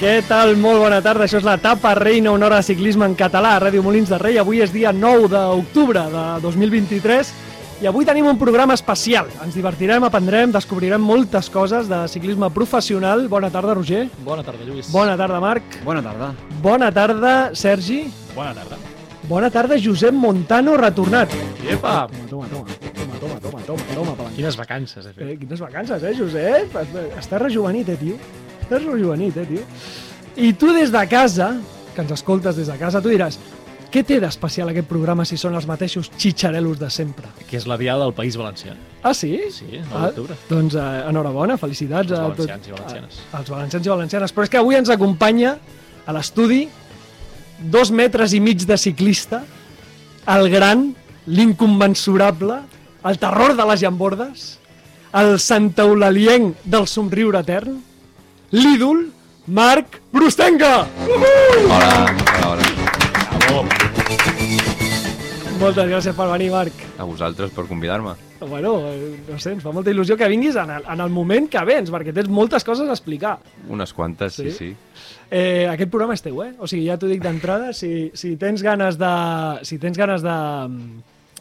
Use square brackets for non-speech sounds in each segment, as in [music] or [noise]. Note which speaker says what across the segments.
Speaker 1: Què tal? Molt bona tarda. Això és la Tapa Reina, una hora de ciclisme en català a Ràdio Molins de Rei. Avui és dia 9 d'octubre de 2023 i avui tenim un programa especial. Ens divertirem, aprendrem, descobrirem moltes coses de ciclisme professional. Bona tarda, Roger.
Speaker 2: Bona tarda, Lluís.
Speaker 1: Bona tarda, Marc.
Speaker 3: Bona tarda.
Speaker 1: Bona tarda, Sergi.
Speaker 2: Bona tarda.
Speaker 1: Bona tarda, Josep Montano, retornat.
Speaker 2: Iepa!
Speaker 1: Toma, toma, toma, toma, toma, toma, toma, toma.
Speaker 2: Quines vacances.
Speaker 1: Eh, quines vacances, eh, Josep? Estàs rejuvenit, eh, tio? Estàs rejuvenit, eh, tio? I tu des de casa, que ens escoltes des de casa, tu diràs què té d'especial aquest programa si són els mateixos xitxarelos de sempre?
Speaker 2: Que és la diada del País Valencià.
Speaker 1: Ah, sí?
Speaker 2: Sí, 9
Speaker 1: Ah,
Speaker 2: d'octubre.
Speaker 1: doncs eh, enhorabona, felicitats
Speaker 2: Els
Speaker 1: a
Speaker 2: valencians i valencianes.
Speaker 1: a- als valencians i valencianes. Però és que avui ens acompanya a l'estudi dos metres i mig de ciclista, el gran, l'incommensurable, el terror de les llambordes, el santaulalienc del somriure etern, l'ídol Marc Brustenga!
Speaker 4: Hola, hola, hola.
Speaker 1: Moltes gràcies per venir, Marc.
Speaker 4: A vosaltres per convidar-me.
Speaker 1: Bueno, eh, no sé, ens fa molta il·lusió que vinguis en el, en el moment que vens, perquè tens moltes coses a explicar.
Speaker 4: Unes quantes, sí,
Speaker 1: Sí?
Speaker 4: sí.
Speaker 1: Eh, aquest programa és teu, eh? O sigui, ja t'ho dic d'entrada, si, si tens ganes de... Si tens ganes de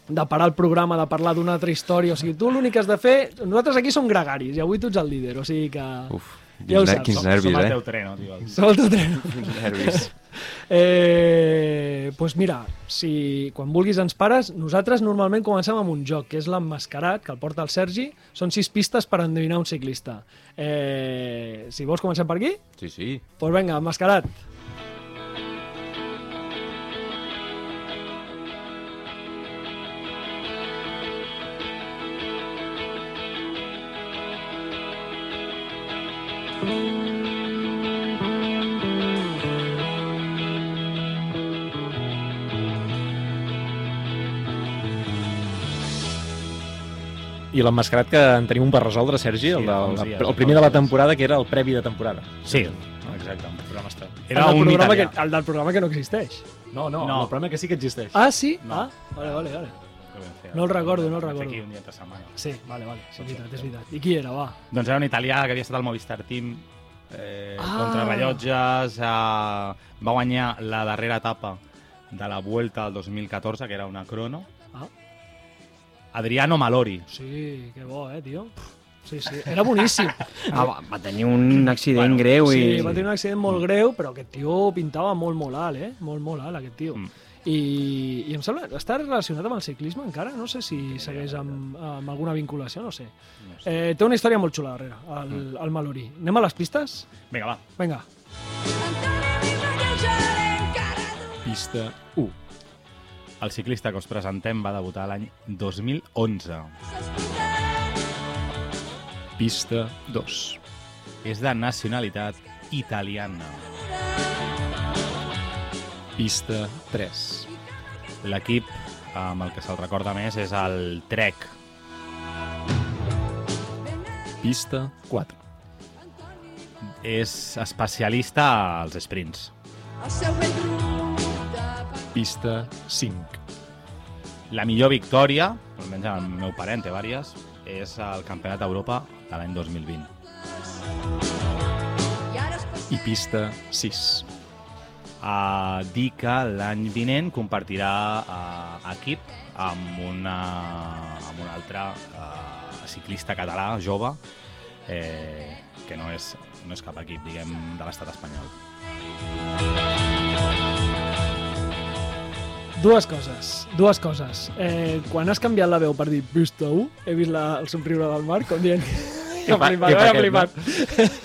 Speaker 1: de parar el programa, de parlar d'una altra història, o sigui, tu l'únic que has de fer... Nosaltres aquí som gregaris i avui tu ets el líder, o sigui que...
Speaker 4: Uf,
Speaker 1: Ja ho saps.
Speaker 4: quins
Speaker 1: Som-
Speaker 4: nervis,
Speaker 2: Som el
Speaker 4: eh?
Speaker 2: teu treno, tio. [laughs]
Speaker 1: Som el teu tren.
Speaker 4: Quins nervis. [laughs]
Speaker 1: Eh, pues mira, si quan vulguis ens pares, nosaltres normalment comencem amb un joc, que és l'emmascarat, que el porta el Sergi. Són sis pistes per endevinar un ciclista. Eh, si vols comencem per aquí,
Speaker 4: Sí, sí.
Speaker 1: doncs pues vinga, emmascarat.
Speaker 2: I l'emmascarat que en tenim un per resoldre, Sergi, el, de,
Speaker 5: fa uns
Speaker 2: el,
Speaker 5: dies,
Speaker 2: el primer de la temporada, que era el previ de temporada.
Speaker 5: Sí, exacte, un programa.
Speaker 1: El
Speaker 5: Era
Speaker 1: del
Speaker 5: un
Speaker 1: programa que,
Speaker 5: italià.
Speaker 1: el del programa que no existeix.
Speaker 2: No, no,
Speaker 5: No.
Speaker 2: el problema que sí que existeix.
Speaker 1: Ah, sí?
Speaker 5: No.
Speaker 1: Ah, vale, vale, vale.
Speaker 5: que.
Speaker 1: No el recordo, no el recordo.
Speaker 5: Aquí un dia entre setmana.
Speaker 1: Sí, vale, vale, és veritat, és veritat. I qui era, va?
Speaker 5: Doncs era un italià que havia estat al Movistar Team eh,
Speaker 1: Ah.
Speaker 5: contra rellotges, eh, va guanyar la darrera etapa de la Vuelta del 2014, que era una crono. Adriano Malori.
Speaker 1: Sí, que bo, eh, tio? Sí, sí, era boníssim. [laughs]
Speaker 3: Ah, va, va tenir un accident
Speaker 5: Bueno,
Speaker 3: greu i...
Speaker 1: Sí, va tenir un accident molt greu, però aquest tio pintava molt, molt alt, eh? Molt, molt alt, aquest tio.
Speaker 5: Mm.
Speaker 1: I, I em sembla, està relacionat amb el ciclisme encara? No sé si segueix amb, amb alguna vinculació, no sé.
Speaker 5: No sé.
Speaker 1: Eh, té una història molt xula darrere, el, el Malori. Anem a les pistes?
Speaker 5: Vinga, va.
Speaker 1: Vinga.
Speaker 2: Pista 1.
Speaker 5: El ciclista que us presentem va debutar l'any 2011.
Speaker 2: Pista 2.
Speaker 5: És de nacionalitat italiana.
Speaker 2: Pista 3.
Speaker 5: L'equip amb el que se'l recorda més és el Trek.
Speaker 2: Pista 4.
Speaker 5: És especialista als sprints.
Speaker 2: Pista 5.
Speaker 5: La millor victòria, almenys el meu parent té vàries, és el Campionat d'Europa de l'any 2020.
Speaker 2: I pista 6.
Speaker 5: Uh, dir que l'any vinent compartirà uh, equip amb, una, amb un altre uh, ciclista català jove eh, que no és, no és cap equip, diguem, de l'estat espanyol.
Speaker 1: Dues coses, dues coses. Eh, quan has canviat la veu per dir pista 1, he vist la, el somriure del Marc com dient... [laughs]
Speaker 2: Què fa-
Speaker 1: flipat,
Speaker 2: què fa
Speaker 1: he
Speaker 2: aquest,
Speaker 1: flipat.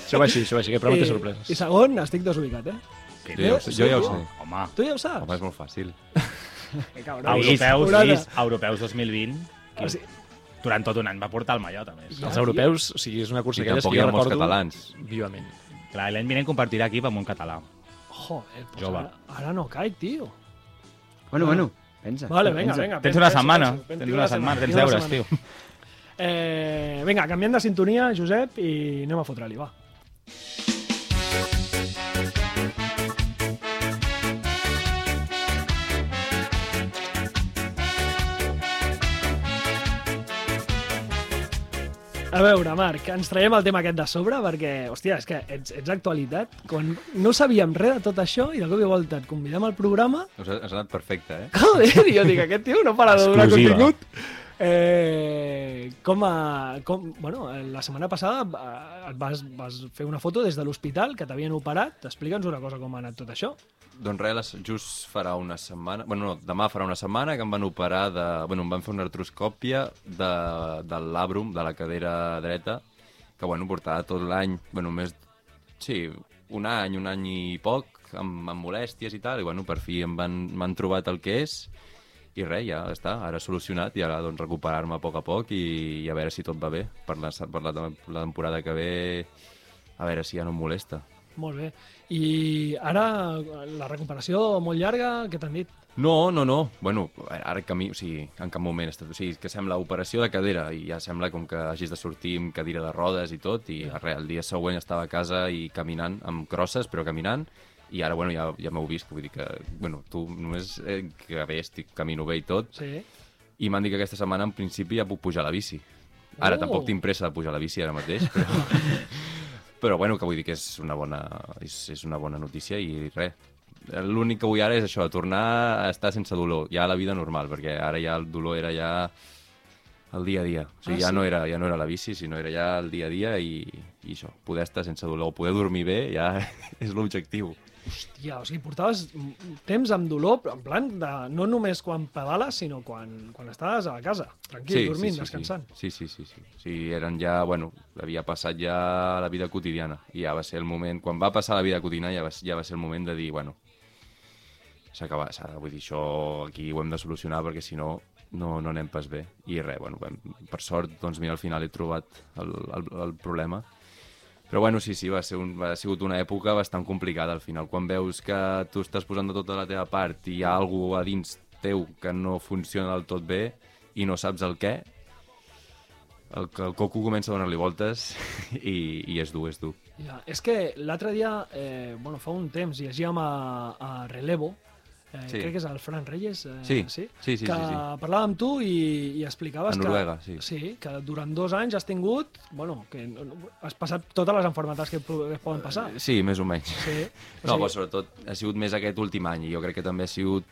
Speaker 2: Això va així, això va així, que però no té
Speaker 1: I-
Speaker 2: sorpreses.
Speaker 1: I segon, estic desubicat, eh?
Speaker 5: Que
Speaker 4: Jo ja ho sé, jo ja ho sé.
Speaker 5: Home,
Speaker 1: Tu ja ho saps?
Speaker 4: Home, és molt fàcil. [laughs]
Speaker 1: Que cabrón.
Speaker 5: europeus. Lluís, europeus 2020,
Speaker 1: O sigui,
Speaker 5: durant tot un any va portar el mallot, a més.
Speaker 1: Ja.
Speaker 2: Els europeus, o sigui, és una cursa
Speaker 4: I
Speaker 2: que
Speaker 4: hi
Speaker 2: jo
Speaker 4: ha molts
Speaker 2: recordo
Speaker 4: catalans.
Speaker 2: vivament.
Speaker 5: Clar, l'any vinent compartirà equip amb un català.
Speaker 1: Joder, pues
Speaker 5: Jove.
Speaker 1: ara, ara no caic, tio.
Speaker 3: Bueno, bueno, pensa.
Speaker 1: Vale, vinga,
Speaker 3: pensa.
Speaker 1: vinga.
Speaker 5: Tens una setmana, tens una setmana, tens deures, tio.
Speaker 1: Eh, vinga, canviem de sintonia, Josep, i anem a fotre-li, va. A veure, Marc, ens traiem el tema aquest de sobre perquè, hòstia, és que ets, ets actualitat. Quan no sabíem res de tot això i de cop i volta et convidem al programa,
Speaker 4: Us ha, us ha anat perfecte, eh?
Speaker 1: joder, jo dic, aquest tio no para de donar
Speaker 2: Exclusiva.
Speaker 1: contingut. Eh, com a... Com, bueno, la setmana passada eh, vas, vas fer una foto des de l'hospital que t'havien operat. Explica'ns una cosa com ha anat tot això.
Speaker 4: Doncs res, just farà una setmana... Bueno, no, demà farà una setmana que em van operar de... Bueno, em van fer una artroscòpia de, de l'àbrum, de la cadera dreta, que, bueno, portava tot l'any, bueno, més... Sí, un any, un any i poc, amb, amb molèsties i tal, i, bueno, per fi em van, m'han trobat el que és, i res, ja està, ara solucionat, i ara, doncs, recuperar-me a poc a poc i, i a veure si tot va bé, per la, per la, la temporada que ve, a veure si ja no em molesta.
Speaker 1: Molt bé. I ara la recuperació molt llarga, què t'han dit?
Speaker 4: No, no, no. Bueno, ara que mi... O sigui, en cap moment... O sigui, que sembla operació de cadera i ja sembla com que hagis de sortir amb cadira de rodes i tot i
Speaker 1: Ja.
Speaker 4: res, el dia següent estava a casa i caminant, amb crosses, però caminant i ara, bueno, ja, ja m'heu vist, vull dir que, bueno, tu només eh, que bé, estic, camino bé i tot,
Speaker 1: Sí.
Speaker 4: i m'han dit que aquesta setmana en principi ja puc pujar a la bici. Ara
Speaker 1: Oh!
Speaker 4: tampoc tinc pressa de pujar a la bici ara mateix, però, [laughs] però bueno, que vull dir que és una bona, és, és una bona notícia i res. L'únic que vull ara és això, tornar a estar sense dolor, ja a la vida normal, perquè ara ja el dolor era ja el dia a dia. O sigui,
Speaker 1: Ah,
Speaker 4: ja,
Speaker 1: sí?
Speaker 4: no era, ja no era la bici, sinó era ja el dia a dia i, i això, poder estar sense dolor, poder dormir bé, ja [laughs] és l'objectiu.
Speaker 1: Hòstia, o sigui, portaves temps amb dolor, però en plan de, no només quan pedales, sinó quan, quan estaves a la casa, tranquil, dormint, descansant.
Speaker 4: Sí, sí, sí, sí. sí. eren ja, bueno, havia passat ja la vida quotidiana i ja va ser el moment, quan va passar la vida quotidiana ja va, ja va ser el moment de dir, bueno, s'ha acabat, s'ha- vull dir, això aquí ho hem de solucionar perquè si no, no, no anem pas bé. I res, bueno, vam, per sort, doncs mira, al final he trobat el, el, el problema. Però bueno, sí, sí, va ser un, ha sigut una època bastant complicada al final. Quan veus que tu estàs posant de tota la teva part i hi ha alguna a dins teu que no funciona del tot bé i no saps el què, el, el coco comença a donar-li voltes [laughs] i, i és dur, és dur.
Speaker 1: Ja, és que l'altre dia, eh, bueno, fa un temps, llegíem a, a Relevo, eh,
Speaker 4: Sí.
Speaker 1: crec que és el Fran Reyes, eh,
Speaker 4: Sí,
Speaker 1: sí?
Speaker 4: sí, sí,
Speaker 1: que
Speaker 4: sí, sí.
Speaker 1: parlava amb tu i, i explicaves
Speaker 4: Noruega,
Speaker 1: que,
Speaker 4: sí.
Speaker 1: sí, que durant dos anys has tingut, bueno, que has passat totes les enfermetats que, que poden passar.
Speaker 4: Sí, més o menys.
Speaker 1: Sí. [laughs] O
Speaker 4: No,
Speaker 1: sigui,
Speaker 4: però sobretot ha sigut més aquest últim any i jo crec que també ha sigut...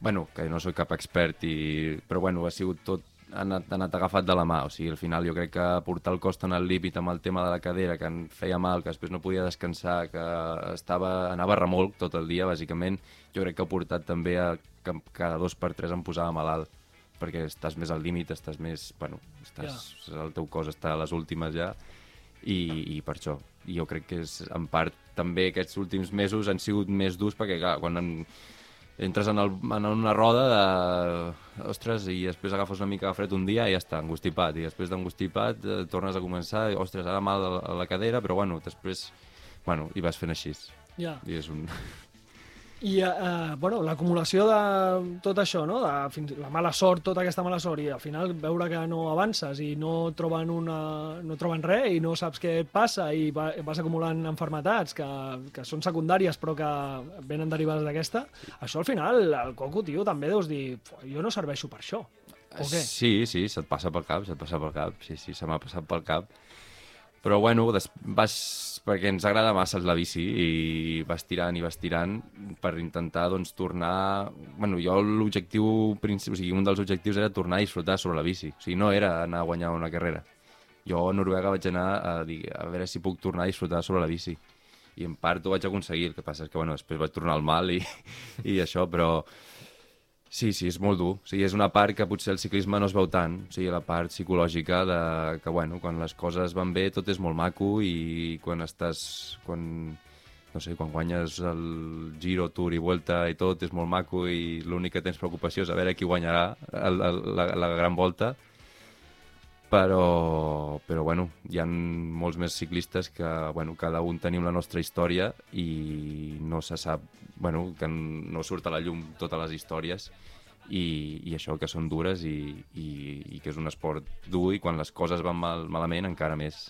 Speaker 4: Bueno, que no sóc cap expert, i... però bueno, ha sigut tot ha anat, ha anat agafat de la mà, o sigui, al final jo crec que portar el cos tan al límit amb el tema de la cadera, que em feia mal, que després no podia descansar, que estava, anava remolc tot el dia, bàsicament, jo crec que ha portat també a que cada dos per tres em posava malalt, perquè estàs més al límit, estàs més... Bueno, estàs, el teu cos està a les últimes ja, i, i per això. I jo crec que és, en part, també aquests últims mesos han sigut més durs perquè, clar, quan en, entres en, el, en una roda de... Ostres, i després agafes una mica de fred un dia i ja està, angustipat. I després d'angustipat eh, tornes a començar, i, ostres, ara mal a la, a la cadera, però bueno, després... Bueno, i vas fent així.
Speaker 1: ja.
Speaker 4: I és un...
Speaker 1: I, eh, bueno, l'acumulació de tot això, no? De, fins, la mala sort, tota aquesta mala sort, i al final veure que no avances i no troben, una, no troben res i no saps què et passa i va, vas acumulant enfermetats que, que són secundàries però que venen derivades d'aquesta, això al final, el coco, tio, també deus dir "Fu, jo no serveixo per això. O què?
Speaker 4: Sí, sí, se't passa pel cap, se't passa pel cap, sí, sí, se m'ha passat pel cap. Però bueno, des, vas, perquè ens agrada massa la bici i vas tirant i vas tirant per intentar doncs, tornar... Bueno, jo l'objectiu, princi- o sigui, un dels objectius era tornar a disfrutar sobre la bici. O sigui, no era anar a guanyar una carrera. Jo a Noruega vaig anar a, dir, a veure si puc tornar a disfrutar sobre la bici. I en part ho vaig aconseguir, el que passa és que bueno, després vaig tornar al mal i, [laughs] i això, però Sí, sí, és molt dur. Sigui, és una part que potser el ciclisme no es veu tant. O sigui, la part psicològica de que, bueno, quan les coses van bé tot és molt maco i quan estàs... Quan, no sé, quan guanyes el Giro, Tour i Vuelta i tot és molt maco i l'únic que tens preocupació és a veure qui guanyarà el, el, la, la gran volta però, però bueno, hi ha molts més ciclistes que bueno, cada un tenim la nostra història i no se sap, bueno, que no surt a la llum totes les històries i, i això que són dures i, i, i que és un esport dur i quan les coses van mal, malament encara més.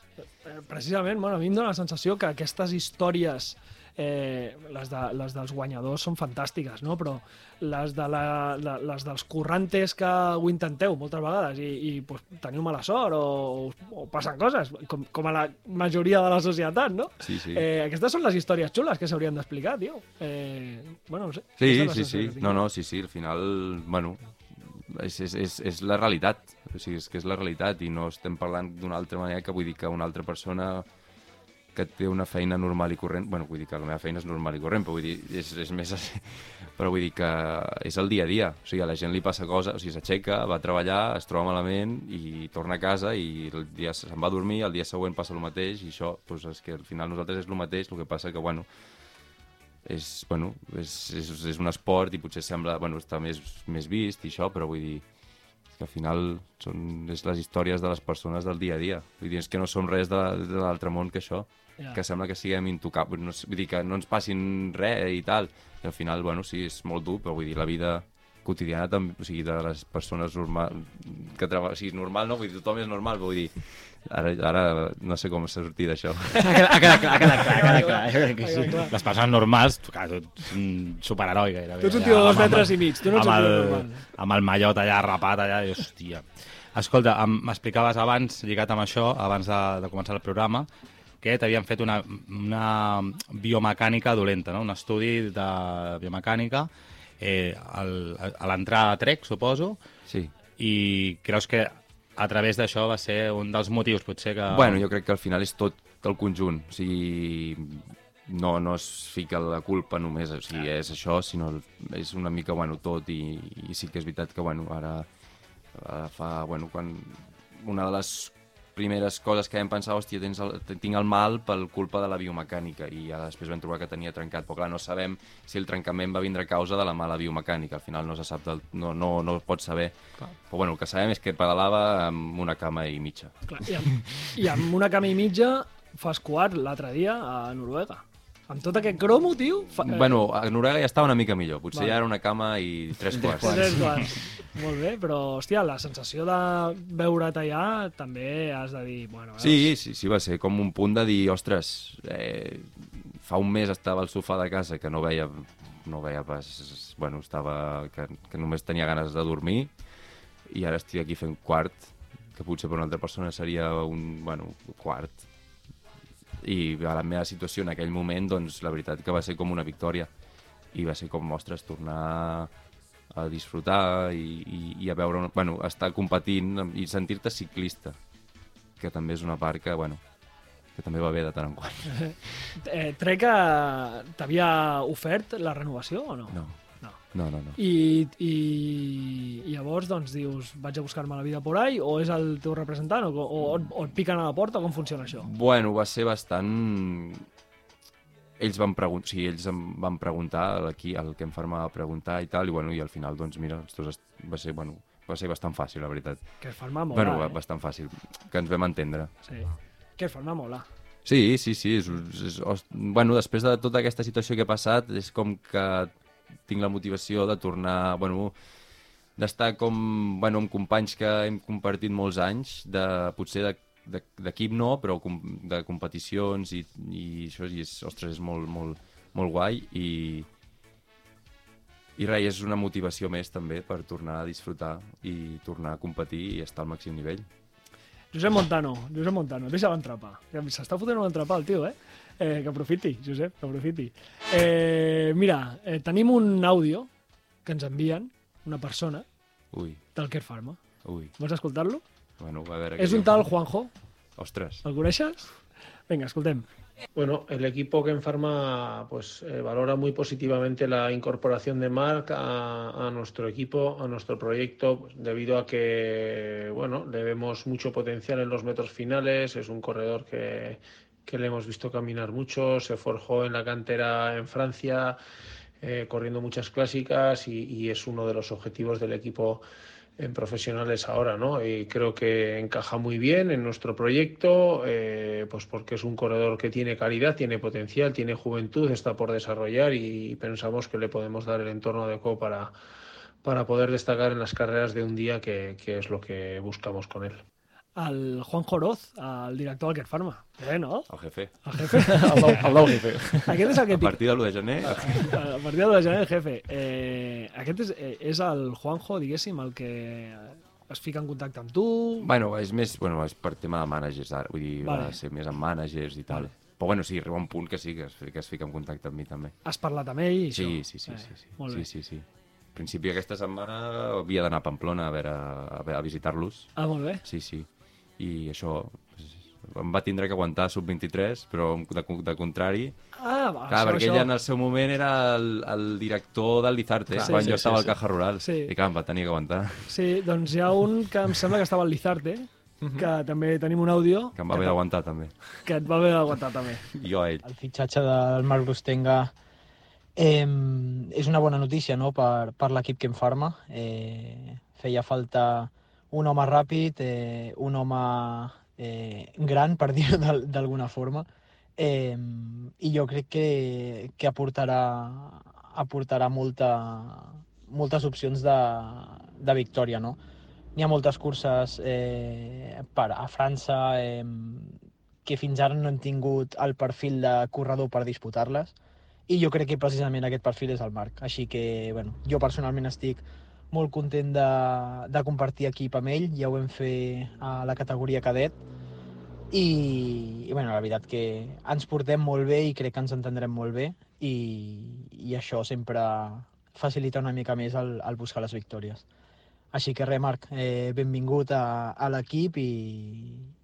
Speaker 1: Precisament, bueno, a mi em dóna la sensació que aquestes històries eh, les, de, les dels guanyadors són fantàstiques, no? però les, de la, de, les dels currantes que ho intenteu moltes vegades i, i pues, teniu mala sort o, o passen coses, com, com a la majoria de la societat, no?
Speaker 4: Sí, sí.
Speaker 1: Eh, aquestes són les històries xules que s'haurien d'explicar, tio. Eh, bueno, no sé.
Speaker 4: Sí, sí, sí. No, no, sí, sí, al final, bueno, és, és, és, és la realitat. O sigui, és que és la realitat i no estem parlant d'una altra manera que vull dir que una altra persona que té una feina normal i corrent, bueno, vull dir que la meva feina és normal i corrent, però vull dir, és, és més... [laughs] Però vull dir que és el dia a dia, o sigui, a la gent li passa cosa, o sigui, s'aixeca, va a treballar, es troba malament i torna a casa i el dia se'n va a dormir, el dia següent passa el mateix i això, doncs és que al final nosaltres és el mateix, el que passa que, bueno, és, bueno, és, és, és un esport i potser sembla, bueno, està més, més vist i això, però vull dir que al final són és les històries de les persones del dia a dia. Vull dir, és que no som res de, de l'altre món que això,
Speaker 1: Ja.
Speaker 4: que sembla que siguem intocables. No, vull dir que no ens passin res i tal. I al final, bueno, sí, és molt dur, però vull dir, la vida quotidiana també, o sigui, de les persones normal, que treballen, o sigui, normal no, vull dir, tothom és normal, vull dir, ara, ara no sé com sortir d'això.
Speaker 3: Ha quedat, ha quedat clar, ha quedat clar, ha quedat clar.
Speaker 1: Ha
Speaker 3: sí.
Speaker 1: quedat clar.
Speaker 5: Les persones normals, clar, tu ets un superheroi gairebé.
Speaker 1: Tu ets un tio de dos metres i mig, tu no ets un normal.
Speaker 5: amb el mallot allà rapat allà, i hòstia. Escolta, em- m'explicaves abans, lligat amb això, abans de, de començar el programa, que t'havien fet una, una biomecànica dolenta, no? un estudi de biomecànica eh, al, a l'entrar a Trek, suposo,
Speaker 4: Sí.
Speaker 5: i creus que a través d'això va ser un dels motius, potser que...
Speaker 4: Bueno, jo crec que al final és tot el conjunt. O sigui, no, no es fica la culpa només, o sigui, és això, sinó és una mica, bueno, tot, i, i sí que és veritat que, bueno, ara, ara fa, bueno, quan una de les primeres coses que vam pensar, hòstia, tens el, tinc el mal per culpa de la biomecànica, i ja després vam trobar que tenia trencat, però clar, no sabem si el trencament va vindre a causa de la mala biomecànica, al final no se sap, del, no, no, no es pot saber,
Speaker 1: Clar.
Speaker 4: però bueno, el que sabem és que pedalava amb una cama i mitja.
Speaker 1: Clar, i, amb, I amb una cama i mitja fas quart l'altre dia a Noruega. Amb tot aquest cromo, tio... Fa, eh,
Speaker 4: Bueno, a Noruega ja estava una mica millor. Potser
Speaker 1: Vale.
Speaker 4: ja era una cama i tres quarts.
Speaker 1: Tres quarts. [laughs] Molt bé, però, hòstia, la sensació de veure't allà també has de dir... Bueno, veus?
Speaker 4: Sí, sí, sí, va ser com un punt de dir, ostres, eh, fa un mes estava al sofà de casa que no veia, no veia pas... Bueno, estava... Que, que només tenia ganes de dormir i ara estic aquí fent quart, que potser per una altra persona seria un, bueno, quart. I a la meva situació en aquell moment, doncs, la veritat que va ser com una victòria. I va ser com, ostres, tornar a disfrutar i, i, i a veure, una- bueno, estar competint i sentir-te ciclista, que també és una part que, bueno, que també va bé de tant en quant. [laughs]
Speaker 1: Eh, Trec que t'havia ofert la renovació o no?
Speaker 4: No,
Speaker 1: No.
Speaker 4: no, no.
Speaker 1: I, i, i llavors doncs dius vaig a buscar-me la vida por ahí o és el teu representant o, o, o et piquen a la porta com funciona això?
Speaker 4: Bueno, va ser bastant... Ells van, pregun... sí, ells em van preguntar, aquí, el que em farma va preguntar i tal, i, bueno, i al final, doncs, mira, els dos est... va ser, bueno, va ser bastant fàcil, la veritat.
Speaker 1: Que farma mola,
Speaker 4: bueno,
Speaker 1: eh?
Speaker 4: bastant fàcil, que ens vam entendre.
Speaker 1: Sí. Que farma mola.
Speaker 4: Sí, sí, sí. És, és, és, bueno, després de tota aquesta situació que he passat, és com que tinc la motivació de tornar, bueno, d'estar com, bueno, amb companys que hem compartit molts anys, de, potser de de- d'equip no, però com, de competicions i, i això i és, ostres, és molt, molt, molt guai i, i res, és una motivació més també per tornar a disfrutar i tornar a competir i estar al màxim nivell.
Speaker 1: Josep Montano, Josep Montano, deixa l'entrapà. Que S'està fotent un entrepà el tio, eh? Eh? Que aprofiti, Josep, que aprofiti. Eh, mira, eh, tenim un àudio que ens envien, una persona,
Speaker 4: Ui,
Speaker 1: del Care Pharma.
Speaker 4: ui,
Speaker 1: Vols escoltar-lo?
Speaker 4: bueno, a veure...
Speaker 1: És un tal Juanjo,
Speaker 4: Ostres.
Speaker 1: el coneixes? Vinga, escoltem.
Speaker 6: Bueno, el equipo que Pharma pues eh, valora muy positivamente la incorporación de Marc a, a nuestro equipo, a nuestro proyecto, pues, debido a que bueno, le vemos mucho potencial en los metros finales. Es un corredor que, que le hemos visto caminar mucho, se forjó en la cantera en Francia, eh, corriendo muchas clásicas y, es uno de los objetivos del equipo en profesionales ahora, ¿no? Y creo que encaja muy bien en nuestro proyecto, eh, pues porque es un corredor que tiene calidad, tiene potencial, tiene juventud, está por desarrollar y pensamos que le podemos dar el entorno adecuado para, para poder destacar en las carreras de un día, que es lo que buscamos con él.
Speaker 1: El Juan Joroz, el director del Quer Pharma. Eh, no?
Speaker 4: El jefe.
Speaker 1: El jefe. [laughs]
Speaker 2: El del, el del jefe.
Speaker 1: Aquest és el que
Speaker 4: A partir de l'1 de gener...
Speaker 1: A partir de la gener, jefe. Eh, aquest és, eh, és el Juanjo, diguéssim, el que es fica en contacte amb tu.
Speaker 4: Bueno, és més, bueno, és per tema de managers ara, vull dir,
Speaker 1: Vale.
Speaker 4: va ser més amb managers i tal. Però bueno, sí, arriba un punt que sí, que es, que es fica en contacte amb mi també.
Speaker 1: Has parlat amb ell i
Speaker 4: Sí,
Speaker 1: això.
Speaker 4: sí, sí,
Speaker 1: Eh,
Speaker 4: sí, sí.
Speaker 1: Molt
Speaker 4: sí,
Speaker 1: bé.
Speaker 4: sí, sí. En principi aquesta setmana havia d'anar a Pamplona a, veure, a, a visitar-los.
Speaker 1: Ah, molt bé.
Speaker 4: Sí, sí. I això em va tindre que aguantar sub-23, però de, de contrari...
Speaker 1: Ah, va,
Speaker 4: Clar,
Speaker 1: això,
Speaker 4: perquè
Speaker 1: això.
Speaker 4: ell en el seu moment era el, el director del Lizarte,
Speaker 1: Clar,
Speaker 4: quan
Speaker 1: sí,
Speaker 4: jo
Speaker 1: sí,
Speaker 4: estava
Speaker 1: sí.
Speaker 4: al Caja Rural.
Speaker 1: Sí.
Speaker 4: I clar, em va tenir que aguantar.
Speaker 1: Sí, doncs hi ha un que em sembla que estava al Lizarte, que també tenim un àudio
Speaker 4: Que em va haver d'aguantar, també.
Speaker 1: que et va haver d'aguantar també. [laughs]
Speaker 4: Jo a ell.
Speaker 7: El fitxatge del Marc Brustenga eh, és una bona notícia no? per, per l'equip que em farma. Eh, feia falta un home ràpid, eh, un home eh, gran, per [laughs] dir-ho d'al- d'alguna forma, eh, i jo crec que, que aportarà, aportarà molta, moltes opcions de, de victòria. No? N'hi ha moltes curses eh, per, a França eh, que fins ara no han tingut el perfil de corredor per disputar-les i jo crec que precisament aquest perfil és el Marc. Així que, bueno, jo personalment estic molt content de, de compartir equip amb ell, ja ho vam fer a la categoria cadet i, i bueno, la veritat que ens portem molt bé i crec que ens entendrem molt bé i, i això sempre facilita una mica més el, el buscar les victòries. Així que res, Marc, eh, benvingut a, a l'equip i,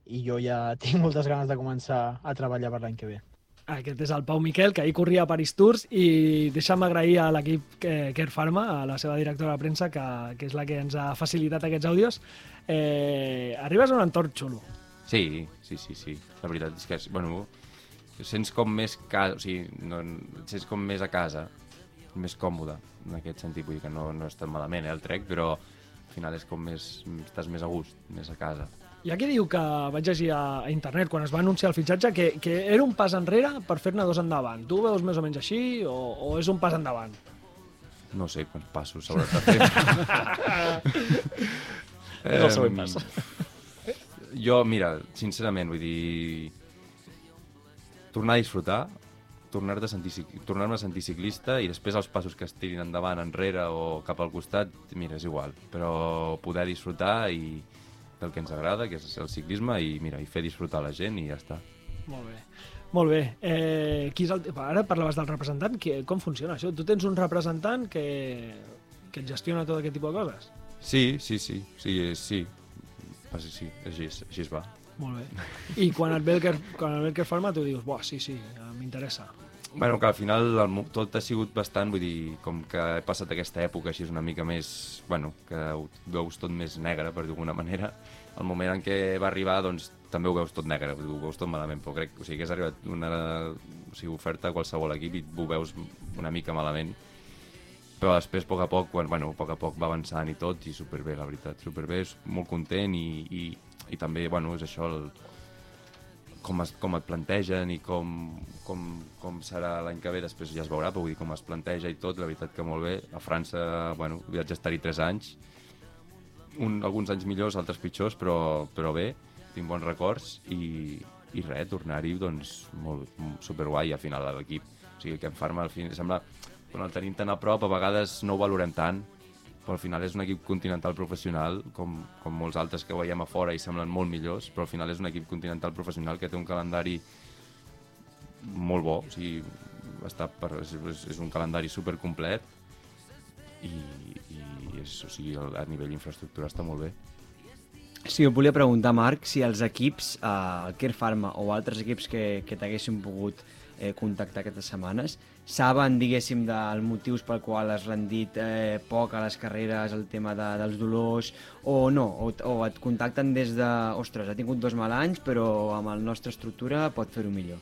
Speaker 7: i jo ja [laughs] tinc moltes ganes de començar a treballar per l'any que ve.
Speaker 1: Aquest és el Pau Miquel, que ahir corria a Paris Tours i deixa'm agrair a l'equip Care Pharma, a la seva directora de premsa, que, que és la que ens ha facilitat aquests àudios. Eh, arribes a un entorn xulo.
Speaker 4: Sí, sí, sí, sí. La veritat és que, bueno, sents com més casa, o sigui, no, sents com més a casa, més còmode, en aquest sentit, vull dir que no, no és tan malament, eh, el trec, però al final és com més, estàs més a gust, més a casa.
Speaker 1: Hi ha qui diu que vaig llegir a, a internet quan es va anunciar el fitxatge que, que era un pas enrere per fer-ne dos endavant. Tu veus més o menys així o, o és un pas endavant?
Speaker 4: No sé quants passos s'haurà de fer. [laughs]
Speaker 2: És el següent pas.
Speaker 4: Jo, mira, sincerament, vull dir... Tornar a disfrutar, tornar-me a sentir, tornar a sentir ciclista i després els passos que es tirin endavant, enrere o cap al costat, mira, és igual. Però poder disfrutar i del que ens agrada, que és el ciclisme, i mira, i fer disfrutar la gent i ja està.
Speaker 1: Molt bé. Molt bé. Eh, qui és el, ara parlaves del representant. Qui, com funciona això? Tu tens un representant que, que et gestiona tot aquest tipus de coses?
Speaker 4: Sí, sí, sí, sí, és- sí. Ah, sí, sí, així, així es va.
Speaker 1: Molt bé. I quan et ve el que, quan et ve el que farma, tu dius, buah, sí, sí, eh, m'interessa.
Speaker 4: Bueno, que al final el, tot ha sigut bastant, vull dir, com que he passat aquesta època així una mica més, bueno, que ho veus tot més negre, per dir d'alguna manera, el moment en què va arribar, doncs, també ho veus tot negre, vull dir, ho veus tot malament, però crec, o sigui, que has arribat una o sigui, oferta a qualsevol equip i ho veus una mica malament, però després, a poc a poc, quan, bueno, a poc a poc va avançant i tot, i superbé, la veritat, superbé, és molt content i, i, i també, bueno, és això, el, com, es, com et plantegen i com, com, com serà l'any que ve, després ja es veurà, però vull dir, com es planteja i tot, la veritat que molt bé. A França, bueno, vaig estar-hi 3 anys, un, alguns anys millors, altres pitjors, però, però bé, tinc bons records i, i res, tornar-hi, doncs, molt, superguai, al final, a l'equip. O sigui, que en Farma, al final, sembla, quan el tenim tan a prop, a vegades no ho valorem tant, però al final és un equip continental professional, com, com molts altres que veiem a fora i semblen molt millors, però al final és un equip continental professional que té un calendari molt bo, o sigui, està per, és, és- un calendari super complet i, i és, o sigui, a nivell infraestructura està molt bé.
Speaker 3: Sí, et volia preguntar, Marc, si els equips, eh, el Care Pharma o altres equips que, que t'haguessin pogut eh, contactar aquestes setmanes, saben, diguéssim, dels motius pel qual has rendit eh, poc a les carreres, el tema de, dels dolors, o no, o, o et contacten des de, ostres, ha tingut dos mal anys, però amb la nostra estructura pot fer-ho millor.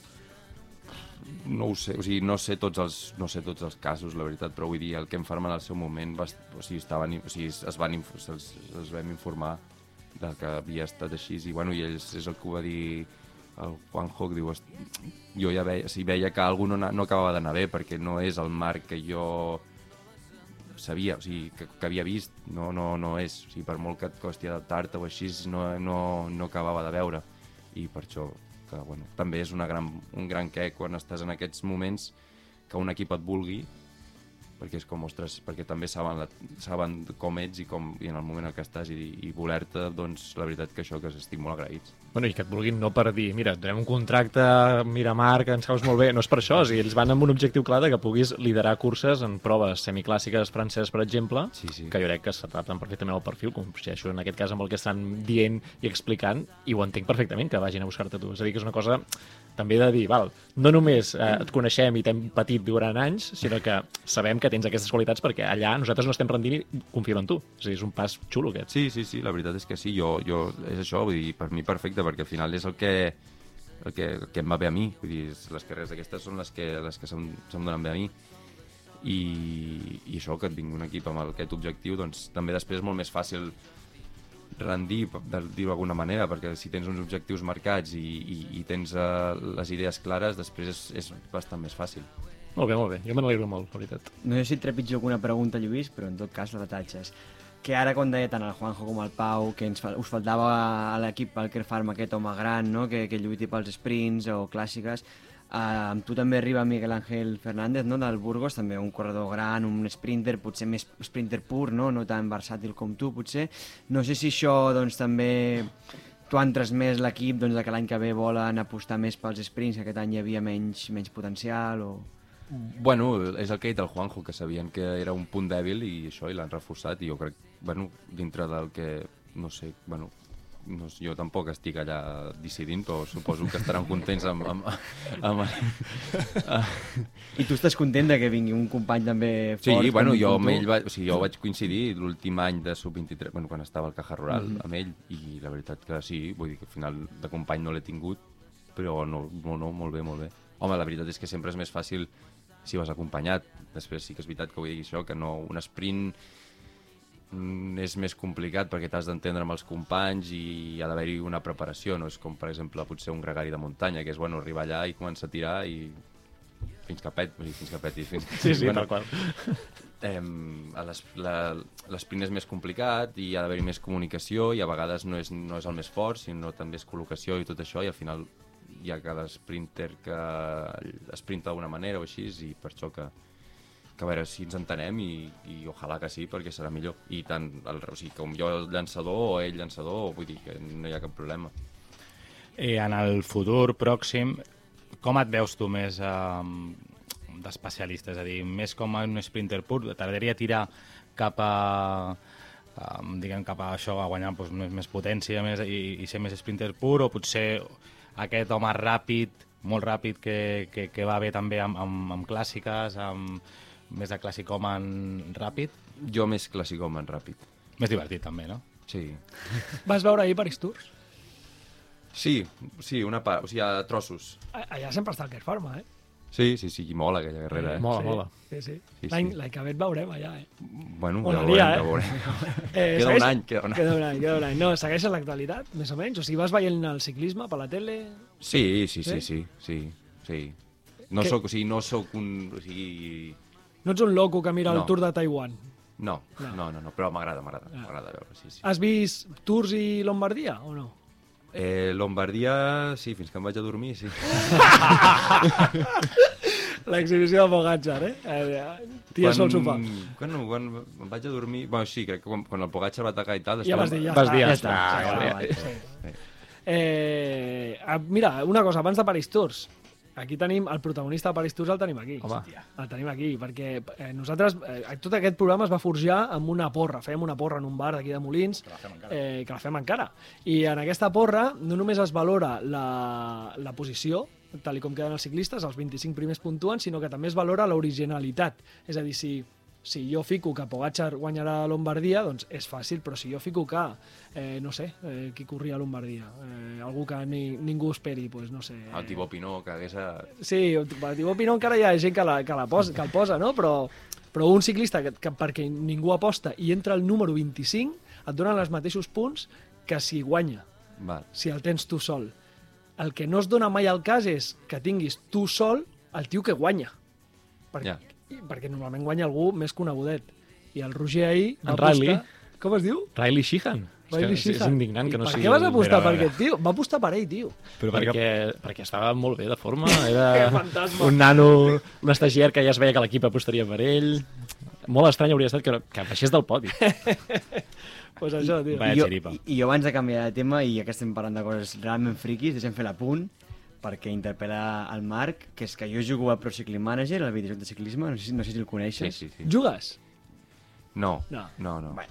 Speaker 4: no ho sé, o sigui, no sé tots els, no sé tots els casos, la veritat, però vull dir, el que em farma en el seu moment, va, o sigui, estaven, o sigui, es, van, se'ls es vam informar de que havia estat així, i bueno, i ells és el que ho va dir el Juanjo, que diu, "Est- jo ja veia, sigui, veia que algú no, no acabava d'anar bé, perquè no és el marc que jo sabia, o sigui, que, que havia vist, no, no, no és. O sigui, per molt que et costi adaptar-te o així, no, no, no acabava de veure. I per això, que, bueno, també és una gran, un gran què quan estàs en aquests moments que un equip et vulgui perquè és com, ostres, perquè també saben, la, saben com ets i, com, i en el moment en què estàs i, i voler-te, doncs la veritat que això que estic molt agraïts.
Speaker 2: Bueno, i que et vulguin no per dir, mira, donem un contracte, mira Marc, ens caus molt bé, no és per això, o sigui, ells van amb un objectiu clar de que puguis liderar curses en proves semiclàssiques franceses, per exemple,
Speaker 4: Sí, sí.
Speaker 2: que jo crec que s'adapten perfectament al perfil, coincideixo en aquest cas amb el que estan dient i explicant, i ho entenc perfectament que vagin a buscar-te tu. És a dir, que és una cosa també de dir, val, no només eh, et coneixem i t'hem patit durant anys, sinó que sabem que tens aquestes qualitats perquè allà nosaltres no estem rendint i confiem en tu. És dir, és un pas xulo aquest.
Speaker 4: Sí, sí, sí, la veritat és que sí, jo, jo és això, vull dir, per mi perfecte, perquè al final és el que, el que, el que em va bé a mi, vull dir, les carreres aquestes són les que, les que se'm, se'm donen bé a mi, i, i això, que et vingui un equip amb aquest objectiu, doncs també després és molt més fàcil rendir, per dir-ho d'alguna manera, perquè si tens uns objectius marcats i, i, i tens uh, les idees clares, després és, és bastant més fàcil.
Speaker 2: Molt bé, molt bé. Jo me n'alegro molt, la veritat.
Speaker 3: No sé si et trepitjo alguna pregunta, Lluís, però en tot cas la tatxes. Que ara, com deia tant el Juanjo com el Pau, que ens, us faltava a l'equip el Farm aquest home gran, no? que, que lluiti pels sprints o clàssiques, Uh, amb tu també arriba Miguel Ángel Fernández, no?, del Burgos, també un corredor gran, un sprinter, potser més sprinter pur, no?, no tan versàtil com tu, potser. No sé si això, doncs, també tu han transmès l'equip doncs, que l'any que ve volen apostar més pels sprints, que aquest any hi havia menys, menys potencial, o...
Speaker 4: Bueno, és el que ha dit el Juanjo, que sabien que era un punt dèbil i això, i l'han reforçat, i jo crec, bueno, dintre del que, no sé, bueno, no, jo tampoc estic allà decidint, però suposo que estaran contents amb... amb, amb, [laughs]
Speaker 3: I tu estàs content de que vingui un company també
Speaker 4: Sí,
Speaker 3: fort?
Speaker 4: bueno,
Speaker 3: com-
Speaker 4: jo amb ell va, o sigui, jo vaig coincidir l'últim any de sub-23, bueno, quan estava al Caja Rural,
Speaker 3: Mhm.
Speaker 4: amb ell, i la veritat que sí, vull dir que al final de company no l'he tingut, però no, no, no, molt bé, molt bé. Home, la veritat és que sempre és més fàcil si vas acompanyat. Després sí que és veritat que vull dir això, que no, un sprint mm, és més complicat perquè t'has d'entendre amb els companys i ha d'haver-hi una preparació, no és com, per exemple, potser un gregari de muntanya, que és, bueno, arribar allà i començar a tirar i fins que pet, dir, fins que peti. Fins...
Speaker 2: Sí, sí,
Speaker 4: bueno,
Speaker 2: tal qual.
Speaker 4: eh, l'esprint és més complicat i ha d'haver-hi més comunicació i a vegades no és, no és el més fort, sinó també és col·locació i tot això i al final hi ha cada sprinter que sprinta d'una manera o així i per això que, que a veure si ens entenem i, i ojalà que sí perquè serà millor i tant el, o sigui, com jo el llançador o ell llançador vull dir que no hi ha cap problema
Speaker 5: I en el futur pròxim, com et veus tu més eh, d'especialista? És a dir, més com un sprinter pur? T'agradaria tirar cap a um, diguem, cap a això, a guanyar doncs, més, més potència més, i, i ser més sprinter pur, o potser aquest home ràpid, molt ràpid, que, que, que va bé també amb, amb, amb clàssiques, amb més de en ràpid?
Speaker 4: jo més en ràpid
Speaker 5: Més divertit també, no?
Speaker 4: sí,
Speaker 1: Vas veure ahir Paris Tours?
Speaker 4: sí, sí una part, o sigui, a trossos
Speaker 1: Allà sempre està el Kerr Pharma, eh?
Speaker 4: sí, sí, sí, i mola aquella guerrera eh?
Speaker 2: Mola,
Speaker 1: sí,
Speaker 2: mola.
Speaker 1: Sí, sí.
Speaker 4: Sí,
Speaker 1: L'any
Speaker 4: sí.
Speaker 1: l'any que ve et veurem allà, eh?
Speaker 4: bueno, ja
Speaker 1: dia,
Speaker 4: veurem,
Speaker 1: eh?
Speaker 4: ja veurem.
Speaker 1: eh
Speaker 4: Queda un any, queda un any.
Speaker 1: Queda un any, queda un any. No, segueixes l'actualitat, més o menys? O sigui, vas veient el ciclisme per la tele?
Speaker 4: Sí, sí, sí,
Speaker 1: Sí?
Speaker 4: sí, sí, sí. No
Speaker 1: Què-
Speaker 4: sóc, o sigui, no sóc un... O sigui,
Speaker 1: No ets un loco que mira
Speaker 4: No.
Speaker 1: el Tour de Taiwan.
Speaker 4: no,
Speaker 1: No.
Speaker 4: no, no, no, però m'agrada, m'agrada,
Speaker 1: Ah.
Speaker 4: m'agrada veure, sí, sí.
Speaker 1: Has vist Tours i Lombardia, o no?
Speaker 4: Eh, Lombardia, sí, fins que em vaig a dormir, sí. [laughs]
Speaker 1: L'exhibició de Pogacar, eh? eh tia sol sopar.
Speaker 4: Quan, quan em vaig a dormir... Bueno, sí, crec que quan, quan el Pogacar va atacar i tal...
Speaker 1: Ja
Speaker 4: estava-
Speaker 1: vas dir, ja
Speaker 2: Vas
Speaker 1: està.
Speaker 2: dir, ja
Speaker 1: ja
Speaker 2: està,
Speaker 1: està,
Speaker 2: ja
Speaker 1: ja
Speaker 2: va,
Speaker 1: està, sí. Eh, ah, mira, una cosa, abans de Paris Tours, aquí tenim el protagonista de Paris Tours, el tenim aquí.
Speaker 2: Home.
Speaker 1: El tenim aquí, perquè eh, nosaltres, eh, tot aquest programa es va forjar amb una porra. Fèiem una porra en un bar d'aquí de Molins, eh, que la fem encara. I en aquesta porra no només es valora la, la posició, tal i com queden els ciclistes, els 25 primers puntuants, sinó que també es valora l'originalitat. És a dir, si, si jo fico que Pogacar guanyarà a Lombardia, doncs és fàcil, però si jo fico que, eh, no sé, eh, qui corria a Lombardia, eh, algú que ni, ningú esperi, doncs no sé...
Speaker 4: El Tibó Pinó, que hagués... A...
Speaker 1: Sí, el Tibó Pinó encara hi ha gent que, la, que, la posa, que el posa, no? Però, però un ciclista que, que perquè ningú aposta i entra el número 25 et donen els mateixos punts que si guanya,
Speaker 4: Val.
Speaker 1: si el tens tu sol. El que no es dona mai al cas és que tinguis tu sol el tio que guanya. Per,
Speaker 4: Ja.
Speaker 1: Perquè normalment guanya algú més conegudet. i el Roger ahir
Speaker 2: En Riley.
Speaker 1: apostar... Com es diu?
Speaker 2: Riley Sheehan. És,
Speaker 1: Riley
Speaker 2: que és, és
Speaker 1: Sheehan.
Speaker 2: indignant que no
Speaker 1: per
Speaker 2: sigui...
Speaker 1: què vas apostar per aquest tio? Va apostar per ell, tio.
Speaker 5: Però
Speaker 2: perquè, perquè estava molt bé de forma,
Speaker 1: Que [laughs]
Speaker 2: era un nano, un estagiar que ja es veia que l'equip apostaria per ell. Molt estrany hauria estat que, que baixés del podi. [laughs]
Speaker 1: pues això, tio.
Speaker 3: I jo, I jo abans de canviar de tema, i ja que estem parlant de coses realment friquis, deixem fer l'apunt, perquè interpel·la el Marc, que és que jo jugo a Pro Cycling Manager, el videojoc de ciclisme, no sé, si- no sé si el
Speaker 4: Sí,
Speaker 3: coneixes.
Speaker 4: sí, sí.
Speaker 1: Jugues?
Speaker 4: No,
Speaker 1: No.
Speaker 4: no, no.
Speaker 3: Vale.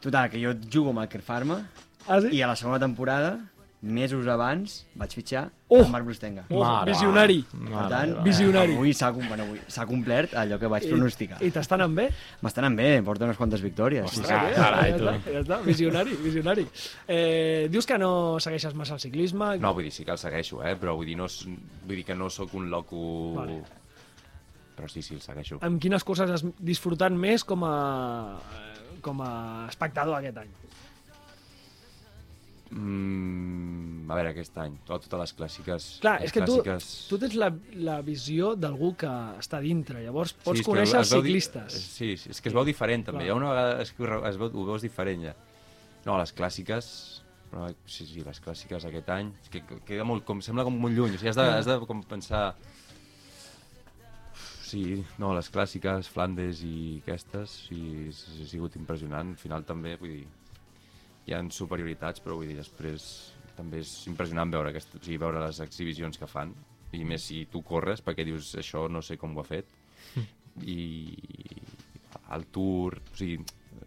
Speaker 3: Total, que jo jugo amb el Kerfarma,
Speaker 1: Ah, sí?
Speaker 3: i a la segona temporada, mesos abans, vaig fitxar
Speaker 1: Oh!
Speaker 3: el Marc Brustenga.
Speaker 1: Oh,
Speaker 2: Mare
Speaker 1: visionari.
Speaker 3: Per tant.
Speaker 1: Visionari.
Speaker 3: eh, avui s'ha bueno, avui complert allò que vaig pronosticar.
Speaker 1: I, i t'estan anant bé?
Speaker 3: M'estan anant bé, porta unes quantes victòries. Sí, sí.
Speaker 2: Ah,
Speaker 1: ja,
Speaker 2: carai,
Speaker 1: ja, està, ja està, visionari, visionari. Eh, dius que no segueixes massa el ciclisme.
Speaker 4: No, vull dir, sí que el segueixo, eh? però vull dir, no, vull dir que no sóc un loco...
Speaker 1: Vale.
Speaker 4: Però sí, sí, el segueixo.
Speaker 1: Amb quines coses has disfrutat més com a, com a espectador aquest any?
Speaker 4: Mm, a veure, aquest any, to- totes les clàssiques...
Speaker 1: Clar,
Speaker 4: les
Speaker 1: és que tu,
Speaker 4: clàssiques...
Speaker 1: tu tens la, la visió d'algú que està dintre, llavors pots
Speaker 4: que
Speaker 1: conèixer els
Speaker 4: es veu di-
Speaker 1: ciclistes.
Speaker 4: Sí, sí, és que es veu diferent també.
Speaker 1: Clar.
Speaker 4: Hi ha una vegada re- es veu, ho veus diferent ja. No, les clàssiques... Però, sí, sí, les clàssiques aquest any... És que que- queda molt, com, sembla com molt lluny. O sigui, has de, has de com pensar... Sí, no, les clàssiques, Flandes i aquestes, sí, ha sigut impressionant. Al final també, vull dir, hi ha superioritats, però vull dir, després també és impressionant veure, aquest, o sigui, veure les exhibicions que fan, i més si tu corres, perquè dius, això no sé com ho ha fet, [laughs] i el Tour, o sigui,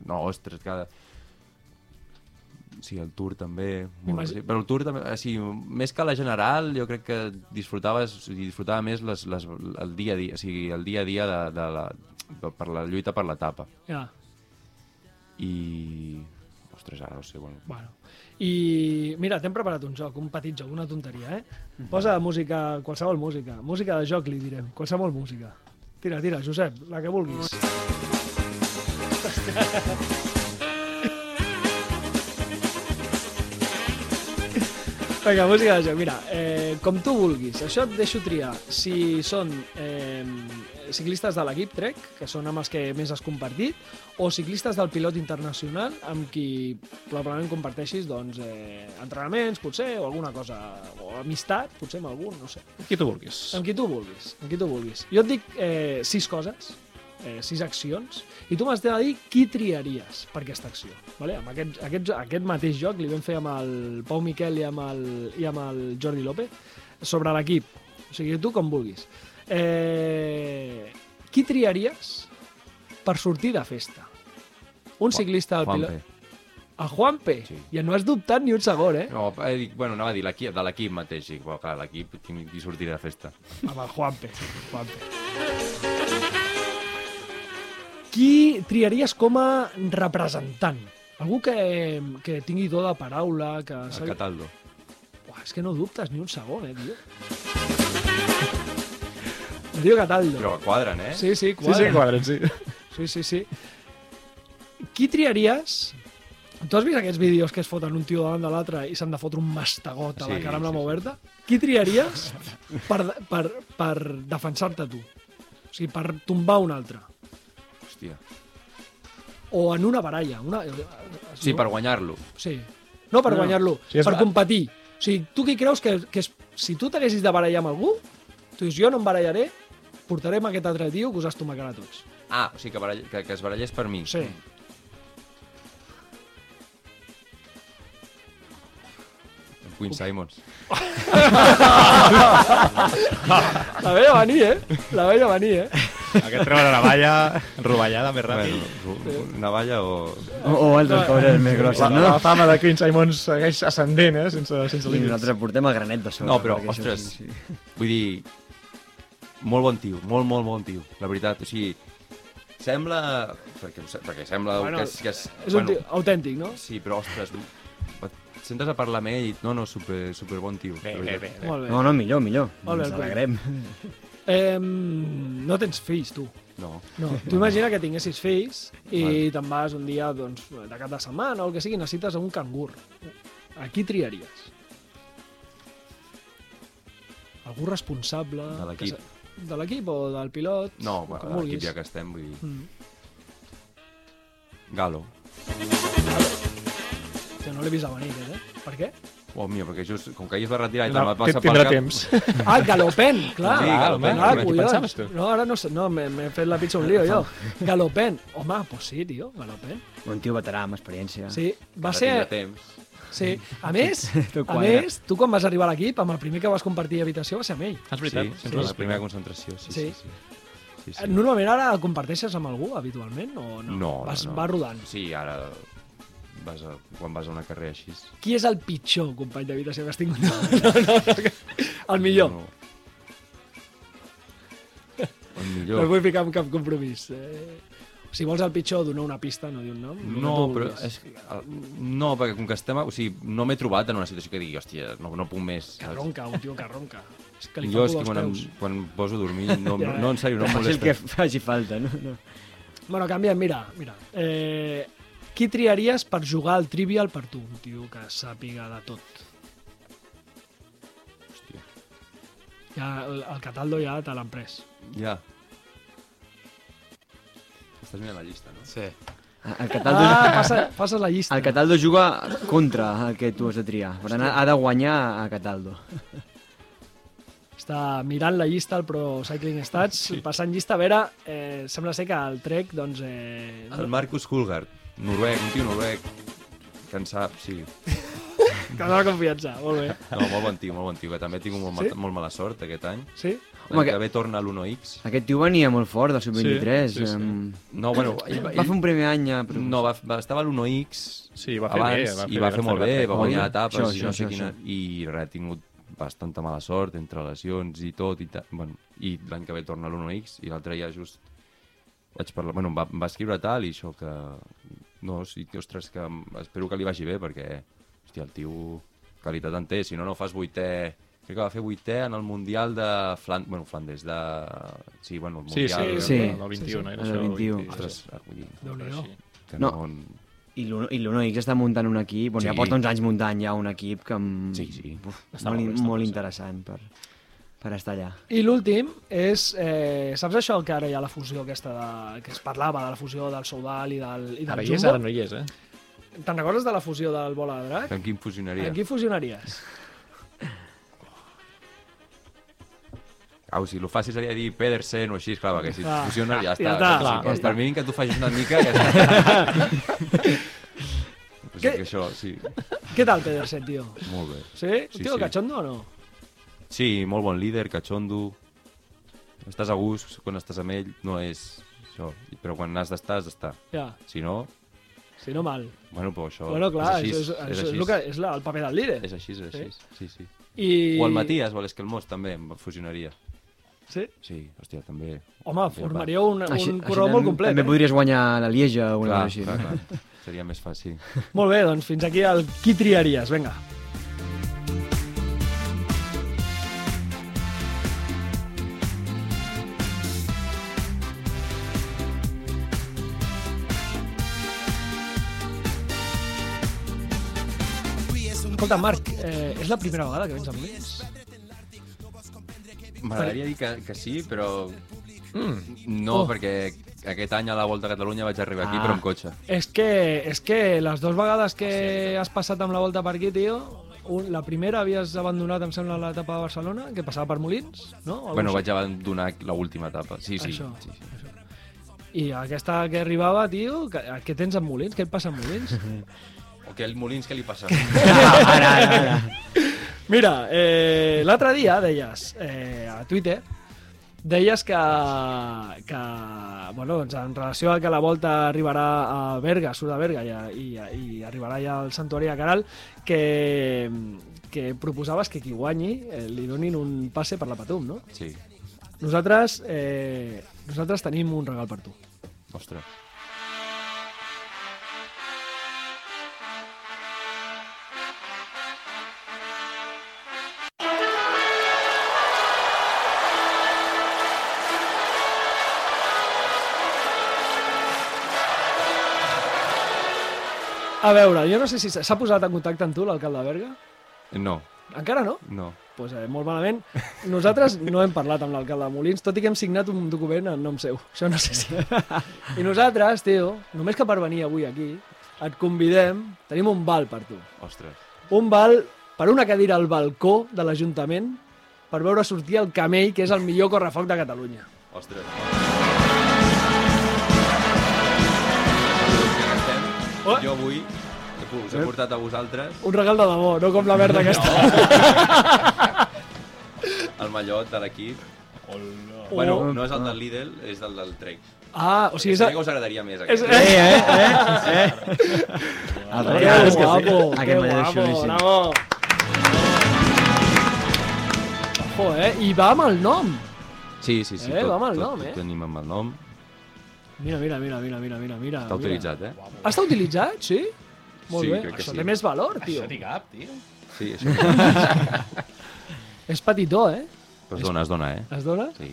Speaker 4: no, ostres, cada... Sí, el Tour també, molt, sí, però el Tour també, o sigui, més que la general, jo crec que disfrutaves, o sigui, disfrutava més les, les, el dia a dia, o sigui, el dia a dia de, de la, de, per la lluita per l'etapa.
Speaker 1: Ja,
Speaker 4: I... Ostres, ara no sé, bueno...
Speaker 1: bueno. I mira, t'hem preparat un joc, un petit joc, una tonteria, eh? Posa música, qualsevol música. Música de joc, li direm. Qualsevol música. Tira, tira, Josep, la que vulguis. Vinga, música de joc. Mira, eh, com tu vulguis. Això et deixo triar si són eh, ciclistes de l'equip Trek, que són amb els que més has compartit, o ciclistes del pilot internacional amb qui probablement comparteixis doncs, eh, entrenaments, potser, o alguna cosa, o amistat, potser amb algun, no sé.
Speaker 2: Qui tu vulguis.
Speaker 1: Amb qui tu vulguis, amb qui tu vulguis. Jo et dic eh, sis coses, eh, sis accions, i tu m'has de dir qui triaries per aquesta acció. Vale? Amb aquest, aquest, aquest mateix joc li vam fer amb el Pau Miquel i amb el, i amb el Jordi López sobre l'equip. O sigui, tu com vulguis. Eh, qui triaries per sortir de festa? Un ciclista del pilot... El Juanpe?
Speaker 4: Sí.
Speaker 1: Ja no has dubtat ni un segon, eh?
Speaker 4: No, he dit, bueno, anava a dir l'equip, de l'equip mateix, sí, però clar, l'equip, qui, qui sortirà de festa?
Speaker 1: Amb el Juanpe. Juanpe. Qui triaries com a representant? Algú que, que tingui do de paraula, que...
Speaker 4: El Cataldo.
Speaker 1: Uah, és que no dubtes ni un segon, eh, tio. Tio Cataldo.
Speaker 4: Però quadren, eh?
Speaker 1: Sí, sí,
Speaker 2: Sí,
Speaker 1: quadra.
Speaker 2: sí, quadren, sí.
Speaker 1: Sí, sí, sí. Qui triaries... Tu has vist aquests vídeos que es foten un tio davant de l'altre i s'han de fotre un mastegot a la
Speaker 4: Sí,
Speaker 1: cara amb la
Speaker 4: sí,
Speaker 1: mà
Speaker 4: sí.
Speaker 1: oberta? Qui triaries per, per, per defensar-te tu? O sigui, per tombar un altre.
Speaker 4: Hòstia.
Speaker 1: O en una baralla. Una...
Speaker 4: Sí, per guanyar-lo.
Speaker 1: Sí. No per
Speaker 2: No.
Speaker 1: guanyar-lo,
Speaker 2: Sí,
Speaker 1: per
Speaker 2: va-
Speaker 1: competir. O sigui, tu qui creus que, que si tu t'haguessis de barallar amb algú, tu dius, jo no em barallaré, portarem aquest altre tio que us estomacarà a tots.
Speaker 4: Ah, o sigui, que, barall... que, que es barallés per mi.
Speaker 1: Sí.
Speaker 4: Queen Simons.
Speaker 1: La veia venir, eh? La veia venir, eh?
Speaker 5: Aquest treure la navalla rovellada més ràpid.
Speaker 4: Bueno, una valla o...
Speaker 3: O, o altres coses més grosses,
Speaker 2: La,
Speaker 3: no?
Speaker 2: la fama de Queen Simons segueix ascendent, eh? Sense, sense
Speaker 3: I
Speaker 2: límits.
Speaker 3: nosaltres portem el granet de sobre.
Speaker 4: No, però, ostres,
Speaker 3: sí, sí.
Speaker 4: vull dir, molt bon tio, molt, molt bon tio, la veritat. O sigui, sembla... Perquè, perquè sembla
Speaker 1: Bueno,
Speaker 4: que és... Que és,
Speaker 1: És un tio autèntic, no?
Speaker 4: Sí, però, ostres, et sentes a parlar amb ell i no, no, super, super bon tio.
Speaker 2: Bé, bé, bé.
Speaker 3: No,
Speaker 1: Molt bé.
Speaker 3: no, millor, millor.
Speaker 1: Molt bé,
Speaker 3: Ens alegrem.
Speaker 1: Eh, no tens fills, tu.
Speaker 4: No.
Speaker 1: No. Tu imagina que tinguessis fills i te'n vas un dia doncs, de cap de setmana o el que sigui, necessites un cangur. A qui triaries? Algú responsable...
Speaker 4: De l'equip.
Speaker 1: De l'equip o del pilot?
Speaker 4: No, bueno, l'equip ja que estem, vull dir...
Speaker 1: Mm.
Speaker 4: Galo.
Speaker 1: Que no l'he vist a venir, eh? Per què?
Speaker 4: Oh, mio, perquè just, com que ahir es va retirar i
Speaker 2: No,
Speaker 4: te'l va passar pel
Speaker 2: tindrà
Speaker 4: cap...
Speaker 2: temps.
Speaker 1: Ah, Galopen, clar.
Speaker 4: Sí, Galopen.
Speaker 1: Ah, collons. No, ara no sé, no, m'he fet la pizza un lío, jo. [laughs] Galopen. Home, pues sí, tio, Galopen.
Speaker 3: Un tio veterà amb experiència.
Speaker 1: Sí, va
Speaker 4: Ara
Speaker 1: ser...
Speaker 4: temps.
Speaker 1: Sí, a més, [laughs] a més, tu quan vas arribar a l'equip, amb el primer que vas compartir habitació va ser amb ell.
Speaker 2: És
Speaker 4: Sí,
Speaker 2: veritat.
Speaker 4: sí,
Speaker 2: sempre
Speaker 4: la
Speaker 2: l'has
Speaker 4: primera concentració, sí,
Speaker 1: Sí.
Speaker 4: sí. sí. sí, sí.
Speaker 1: Normalment ara comparteixes amb algú, habitualment, o no?
Speaker 4: No,
Speaker 1: vas,
Speaker 4: no, no.
Speaker 1: vas rodant.
Speaker 4: Sí, ara vas a, quan vas a una carrera així...
Speaker 1: Qui és el pitjor company d'habitació que has tingut? [laughs] No, no, no, que- el millor.
Speaker 4: No. El
Speaker 1: No, no
Speaker 4: millor.
Speaker 1: vull ficar en cap compromís. Eh, si vols el pitjor, donar una pista, no dir un nom.
Speaker 4: No,
Speaker 1: tu
Speaker 4: però
Speaker 1: vulguis.
Speaker 4: és, que- no, perquè com que estem... O sigui, no m'he trobat en una situació que digui, hòstia, no, no puc més.
Speaker 1: Que
Speaker 4: saps?
Speaker 1: ronca, un tio que ronca. És que li
Speaker 4: Jo
Speaker 1: fa
Speaker 4: és que quan, em,
Speaker 1: peus.
Speaker 4: quan em poso a dormir, no, [laughs]
Speaker 1: Ja,
Speaker 4: no, no en sèrio, no em
Speaker 3: Faci el
Speaker 4: molesta.
Speaker 3: que faci falta, no? no.
Speaker 1: Bueno, canviem, mira, mira. Eh, qui triaries per jugar al Trivial per tu? Un tio que sàpiga de tot.
Speaker 4: Hòstia.
Speaker 1: Ja, el, el Cataldo ja te l'han pres.
Speaker 4: Ja. Estàs mirant la llista, no?
Speaker 5: Sí.
Speaker 3: El Cataldo,
Speaker 1: Ah, passa, passa la llista.
Speaker 3: el Cataldo juga contra el que tu has de triar. Per tant, ha de guanyar a Cataldo.
Speaker 1: Està mirant la llista al Pro Cycling Stats, sí. passant llista, a veure, eh, sembla ser que el Trek, doncs... Eh,
Speaker 4: El Marcus Hulgard, noruec, un tio noruec, que en sap, sí.
Speaker 1: que dona confiança, molt bé.
Speaker 4: No, molt bon tio, molt bon tio, que també he tingut molt,
Speaker 1: Sí?
Speaker 4: sí? molt mala sort aquest any.
Speaker 1: Sí?
Speaker 3: Home, que-
Speaker 4: ve torna a l'1X.
Speaker 3: Aquest tio venia molt fort del sub-23.
Speaker 2: Sí, sí, sí.
Speaker 3: em,
Speaker 4: No, bueno, [clears throat] ell,
Speaker 3: Va fer un primer any a...
Speaker 4: No, va, va, estava a l'1X
Speaker 2: Sí, va fer
Speaker 4: abans
Speaker 2: bé. Va fer
Speaker 4: i va fer molt bé, va guanyar
Speaker 3: Això,
Speaker 4: etapes
Speaker 3: això,
Speaker 4: i no sé
Speaker 3: això,
Speaker 4: quina...
Speaker 3: això.
Speaker 4: I res, ha tingut bastanta mala sort entre lesions i tot. I, ta... bueno, i l'any que ve torna a l'1X i l'altre ja just vaig parlar... Bueno, em va, em va escriure tal i això que... No, sí, que, ostres, que espero que li vagi bé perquè, hòstia, el tio qualitat en té, si no, no fas vuitè... Crec que va fer vuitè en el Mundial de Flan... bueno, Flandes, de... Sí, bueno, el
Speaker 2: Sí,
Speaker 4: Mundial...
Speaker 2: sí,
Speaker 3: Sí.
Speaker 2: el 21,
Speaker 1: Sí, sí.
Speaker 2: era
Speaker 3: El
Speaker 2: això.
Speaker 3: 21.
Speaker 2: 20.
Speaker 4: Ostres, vull dir, que
Speaker 3: No.
Speaker 4: no...
Speaker 3: I l'Uno- I l'Uno-X està muntant un equip, bueno, ja
Speaker 4: Sí.
Speaker 3: porta uns anys muntant ja un equip que em...
Speaker 4: Sí, sí.
Speaker 3: Uf,
Speaker 2: Està
Speaker 3: molt,
Speaker 2: molt bé, està
Speaker 3: molt interessant per, per estar allà.
Speaker 1: I l'últim és, eh, saps això que ara hi ha la fusió aquesta de, que es parlava de la fusió del Soudal i del, i del
Speaker 2: Ara hi és,
Speaker 1: Jumbo?
Speaker 2: ara no hi és, eh?
Speaker 1: Te'n recordes de la fusió del Bola de Drac?
Speaker 4: Amb quin fusionaria?
Speaker 1: En qui fusionaries?
Speaker 4: Au, si lo fàcil seria dir Pedersen o així, clar, perquè si
Speaker 1: Clar.
Speaker 4: et fusiona ja
Speaker 1: Ja
Speaker 4: està.
Speaker 1: està.
Speaker 4: Ja
Speaker 1: Clar,
Speaker 4: sí,
Speaker 1: ja
Speaker 4: per mínim que tu facis una mica ja està. [laughs] pues que això, sí,
Speaker 1: Què tal, Pedersen, tio?
Speaker 4: molt bé.
Speaker 1: Sí? Un
Speaker 4: Sí,
Speaker 1: tio
Speaker 4: sí.
Speaker 1: cachondo o no?
Speaker 4: Sí, molt bon líder, cachondo. Estàs a gust quan estàs amb ell, no és això. Però quan has d'estar, has d'estar.
Speaker 1: Ja,
Speaker 4: Si no,
Speaker 1: si no mal.
Speaker 4: bueno, però això
Speaker 1: bueno, clar,
Speaker 4: és així.
Speaker 1: això és,
Speaker 4: és,
Speaker 1: això és, el, que, és la, el paper del líder.
Speaker 4: és així, és així. Sí, sí.
Speaker 1: I...
Speaker 4: O el Matías o l'Esquelmós també em fusionaria.
Speaker 1: Sí?
Speaker 4: Sí, hòstia, també.
Speaker 1: Home, formaríeu un,
Speaker 3: Així,
Speaker 1: un
Speaker 3: així
Speaker 1: corró molt complet.
Speaker 3: També
Speaker 1: eh?
Speaker 3: podries guanyar la Lieja o una cosa així.
Speaker 4: clar, clar. [laughs] Seria més fàcil.
Speaker 1: Molt bé, doncs fins aquí el qui triaries. Vinga. Escolta, Marc, eh, és la primera vegada que vens a Molins?
Speaker 4: M'agradaria dir que, que sí, però
Speaker 2: Mm.
Speaker 4: no,
Speaker 1: Oh.
Speaker 4: perquè aquest any a la Volta a Catalunya vaig arribar aquí,
Speaker 3: Ah.
Speaker 4: però amb cotxe.
Speaker 1: És que, és que les dues vegades que has passat amb la volta per aquí, tio, un, la primera havies abandonat, em sembla, l'etapa de Barcelona, que passava per Molins, no? O
Speaker 4: Bueno, vaig abandonar l'última etapa. Sí, sí.
Speaker 1: Això,
Speaker 4: sí, sí.
Speaker 1: això. I aquesta que arribava, tio, que, què tens amb Molins? Què et passa amb Molins? [laughs]
Speaker 4: O que el Molins, què li passa? [laughs]
Speaker 3: ara, ara, ara.
Speaker 1: Mira, eh, l'altre dia deies eh, a Twitter deies que, que bueno, doncs en relació a que la volta arribarà a Berga, surt de Berga i, i, i arribarà ja al santuari de Caral que, que proposaves que qui guanyi eh, li donin un passe per la Patum, no?
Speaker 4: Sí.
Speaker 1: Nosaltres, eh, nosaltres tenim un regal per tu.
Speaker 4: Ostres.
Speaker 1: A veure, jo no sé si s'ha posat en contacte amb tu l'alcalde de Berga.
Speaker 4: No,
Speaker 1: Encara no?
Speaker 4: no.
Speaker 1: pues, eh, molt malament. Nosaltres no hem parlat amb l'alcalde de Molins, tot i que hem signat un document en nom seu. Això no sé si... [laughs] I nosaltres, tio, només que per venir avui aquí, et convidem, tenim un val per tu.
Speaker 4: Ostres.
Speaker 1: Un val per una cadira al balcó de l'Ajuntament per veure sortir el Camell, que és el millor correfoc de Catalunya.
Speaker 4: Ostres.
Speaker 1: Oh.
Speaker 4: Jo avui us he portat a vosaltres
Speaker 1: Un regal de debò, no com la merda aquesta. [laughs]
Speaker 4: el mallot de l'equip.
Speaker 1: Oh.
Speaker 4: Bueno, no és el del Lidl, és el del Trek.
Speaker 1: Ah, o sigui, és...
Speaker 4: Que us agradaria més,
Speaker 1: és...
Speaker 4: aquest.
Speaker 1: Eh,
Speaker 3: Eh, eh, eh? El
Speaker 1: que
Speaker 3: regal,
Speaker 1: guapo,
Speaker 3: Aquest
Speaker 1: que
Speaker 3: mallot
Speaker 1: guapo,
Speaker 3: xulíssim.
Speaker 1: bravo. Ojo, eh? I va amb el nom.
Speaker 4: Sí, sí, sí.
Speaker 1: Eh,
Speaker 4: tot,
Speaker 1: va amb el
Speaker 4: tot,
Speaker 1: nom,
Speaker 4: tot
Speaker 1: eh?
Speaker 4: tenim amb el nom.
Speaker 1: Mira, mira, mira, mira, mira, mira, mira.
Speaker 4: Està utilitzat, eh?
Speaker 1: Està utilitzat, sí? Molt
Speaker 4: Sí,
Speaker 1: bé,
Speaker 4: crec que
Speaker 1: això
Speaker 4: sí.
Speaker 1: té més valor, tio.
Speaker 5: Això t'hi cap, tio.
Speaker 4: Sí, això. [laughs]
Speaker 1: És petitó, eh?
Speaker 4: Però es dona, es dona, eh?
Speaker 1: Es dona?
Speaker 4: Sí.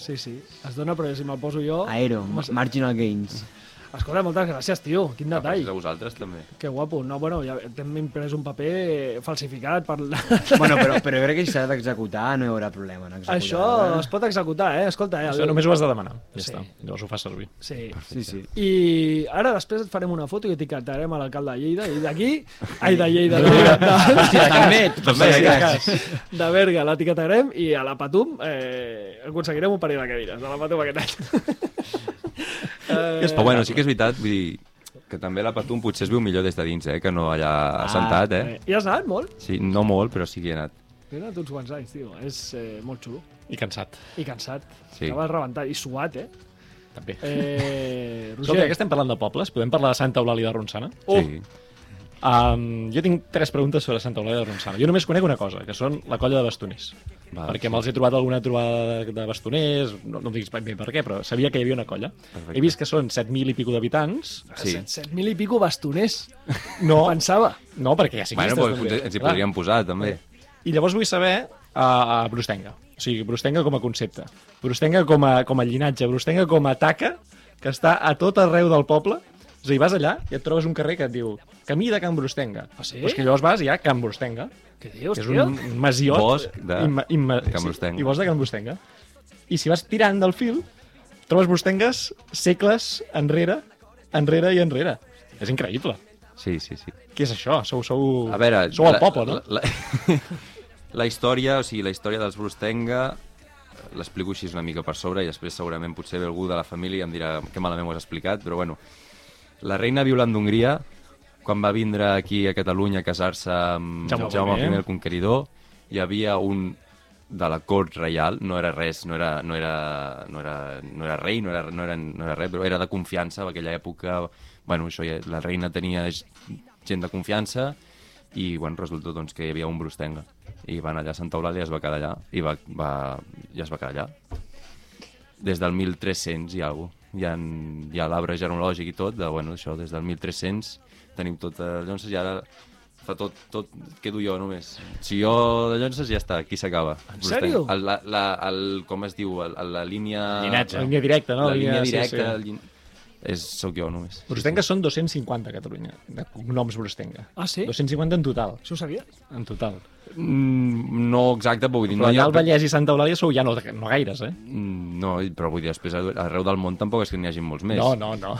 Speaker 1: Sí, sí. Es dona, però si me'l poso jo...
Speaker 3: Aero, marginal gains.
Speaker 1: Escolta, moltes gràcies, tio. Quin detall.
Speaker 4: A vosaltres, també.
Speaker 1: Que guapo. No, bueno, ja t'hem imprès un paper falsificat per...
Speaker 3: Bueno, però, però jo crec que si s'ha d'executar no hi haurà problema en executar.
Speaker 1: Això es pot executar, eh? Escolta, eh?
Speaker 2: Això només ho has de demanar. Ja
Speaker 1: Sí.
Speaker 2: està. Llavors ho fas servir.
Speaker 1: Sí.
Speaker 3: Sí, sí.
Speaker 1: I ara després et farem una foto i etiquetarem a l'alcalde de Lleida i d'aquí... [laughs] Ai, de Lleida, de, de, de,
Speaker 3: També, també,
Speaker 1: Sí,
Speaker 3: de
Speaker 1: de Berga l'etiquetarem i a la Patum eh, aconseguirem un parell de cadires de la Patum aquest any. [laughs] eh,
Speaker 4: Però bueno, sí que és veritat, vull dir, que també la Patum potser es viu millor des de dins, eh? Que no allà assentat, eh?
Speaker 1: I has anat molt?
Speaker 4: Sí, no molt, però sí que hi he anat.
Speaker 1: He anat uns quants anys, tio. És eh, molt xulo.
Speaker 2: I cansat,
Speaker 1: I cansat.
Speaker 4: Sí.
Speaker 1: Acabes rebentat. I suat, eh?
Speaker 2: també.
Speaker 1: Eh,
Speaker 2: Escolta,
Speaker 1: Roger,
Speaker 2: ja que estem parlant de pobles, podem parlar de Santa Eulàlia de Ronçana?
Speaker 1: Oh.
Speaker 4: Sí.
Speaker 2: Um, jo tinc tres preguntes sobre Santa Eulàlia de Ronçana. Jo només conec una cosa, que són la colla de bastoners.
Speaker 4: Val,
Speaker 2: perquè
Speaker 4: sí.
Speaker 2: me'ls he trobat alguna trobada de- de bastoners, no, no em diguis ben bé per què, però sabia que hi havia una colla.
Speaker 4: Perfecte.
Speaker 2: He vist que són 7.000 i pico d'habitants.
Speaker 4: Sí.
Speaker 1: 7.000 i pico bastoners. [laughs]
Speaker 2: No,
Speaker 1: Pensava.
Speaker 2: no, perquè hi ha
Speaker 4: Bueno,
Speaker 2: ciclistes,
Speaker 4: doncs,
Speaker 2: també.
Speaker 4: ens hi podríem posar, també.
Speaker 2: I llavors vull saber a, a Brustenga. O sigui, Brustenga com a concepte. Brustenga com a, com a llinatge. Brustenga com a taca que està a tot arreu del poble. És a dir, vas allà i et trobes un carrer que et diu Camí de Can Brustenga.
Speaker 1: Ah, sí?
Speaker 2: Pues que llavors vas i hi ha Can Brustenga,
Speaker 1: Què dius,
Speaker 2: que és
Speaker 1: tio?
Speaker 2: un, masiot.
Speaker 4: Bosc de
Speaker 2: imma, imma,
Speaker 4: Can Brustenga.
Speaker 2: Sí, I bosc de Can Brustenga. I si vas tirant del fil, trobes Brustengues segles enrere, enrere i enrere. És increïble.
Speaker 4: Sí, sí, sí.
Speaker 2: Què és això? Sou, sou,
Speaker 4: A veure...
Speaker 2: sou el poble, no?
Speaker 4: La, la, [laughs] la història, o sigui, la història dels Brustenga l'explico així una mica per sobre i després segurament potser ve algú de la família i em dirà que malament ho has explicat, però bueno, la reina Violant d'Hongria, quan va vindre aquí a Catalunya a casar-se amb
Speaker 2: Jaume
Speaker 4: Jaume,
Speaker 2: I.
Speaker 4: El Conqueridor, hi havia un de la cort reial, no era res, no era, no era, no era, no era rei, no era, no, era, no era res, però era de confiança, en aquella època, bueno, això ja, la reina tenia gent de confiança i bueno, resulta doncs, que hi havia un brustenga i van allà a Santa Eulàlia i es va quedar allà i, va, va, i es va quedar allà des del 1300 i alguna. Hi ha, hi ha l'arbre genealògic i tot, de, bueno, això, des del 1300 tenim tot de llonses i ara fa tot, tot quedo jo només. Si jo de llonses ja està, aquí s'acaba.
Speaker 1: En sèrio?
Speaker 4: El, la, la, el, com es diu, el, la línia...
Speaker 5: Llinatge.
Speaker 2: La línia directa, no?
Speaker 4: La línia directa,
Speaker 2: Sí,
Speaker 4: el llin... és, sóc jo només.
Speaker 2: Brustenga són 250 a Catalunya, de cognoms Brustenga.
Speaker 1: Ah, sí?
Speaker 2: 250 en total,
Speaker 1: Això ho sabies?
Speaker 2: en total.
Speaker 4: Mm, no exacte, però vull dir...
Speaker 2: Però
Speaker 4: no hi
Speaker 2: allà
Speaker 4: ha...
Speaker 2: al Vallès i Santa Eulàlia sou ja no, no gaires, eh?
Speaker 4: Mm, No, però vull dir, després arreu del món tampoc és que n'hi hagi molts més.
Speaker 2: No, no, no.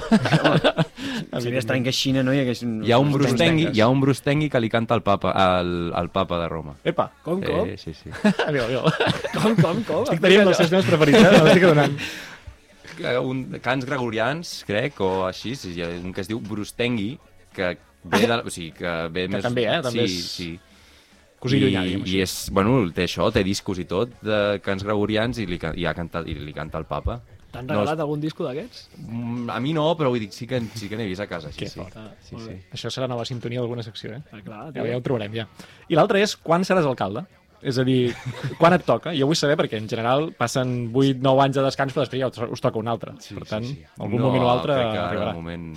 Speaker 3: Seria estrany que a Xina no hi hagués... Un...
Speaker 4: Hi ha un brustengui, hi ha un brustengui que li canta al papa, al, al papa de Roma.
Speaker 2: Epa,
Speaker 1: Com, com?
Speaker 4: Eh, sí, sí. [laughs]
Speaker 2: adéu, adéu.
Speaker 1: Com, com, com?
Speaker 2: Estic tenint els seus temes preferits, eh? Adonant.
Speaker 4: Eh, [laughs] un, cants gregorians, crec, o així, sí, hi ha un que es diu brustengui, que ve de, o sigui, que ve
Speaker 2: Que
Speaker 4: més...
Speaker 2: també, eh, també
Speaker 4: sí,
Speaker 2: és
Speaker 4: sí.
Speaker 2: Cosí
Speaker 4: I,
Speaker 2: llunyà,
Speaker 4: I és, bueno, té això, té discos i tot, de cants gregorians, i li, i ha cantat, i li canta el papa.
Speaker 1: T'han
Speaker 4: No,
Speaker 1: regalat algun disco d'aquests?
Speaker 4: Mm, A mi no, però vull dir, sí que, sí que n'he vist a casa, sí,
Speaker 2: Que
Speaker 4: sí.
Speaker 2: fort.
Speaker 4: sí,
Speaker 1: Molt
Speaker 4: sí.
Speaker 1: bé.
Speaker 2: Això serà nova sintonia d'alguna secció, eh?
Speaker 1: Ah, clar,
Speaker 2: Ja, ja ho trobarem, ja. I l'altre és, quan seràs alcalde? És a dir, quan et toca? Jo vull saber perquè en general passen 8-9 anys de descans però després ja us- us toca un altre.
Speaker 4: Sí,
Speaker 2: per tant,
Speaker 4: sí, sí.
Speaker 2: algun
Speaker 4: no,
Speaker 2: moment o altre
Speaker 4: crec que ara,
Speaker 2: arribarà.
Speaker 4: de moment...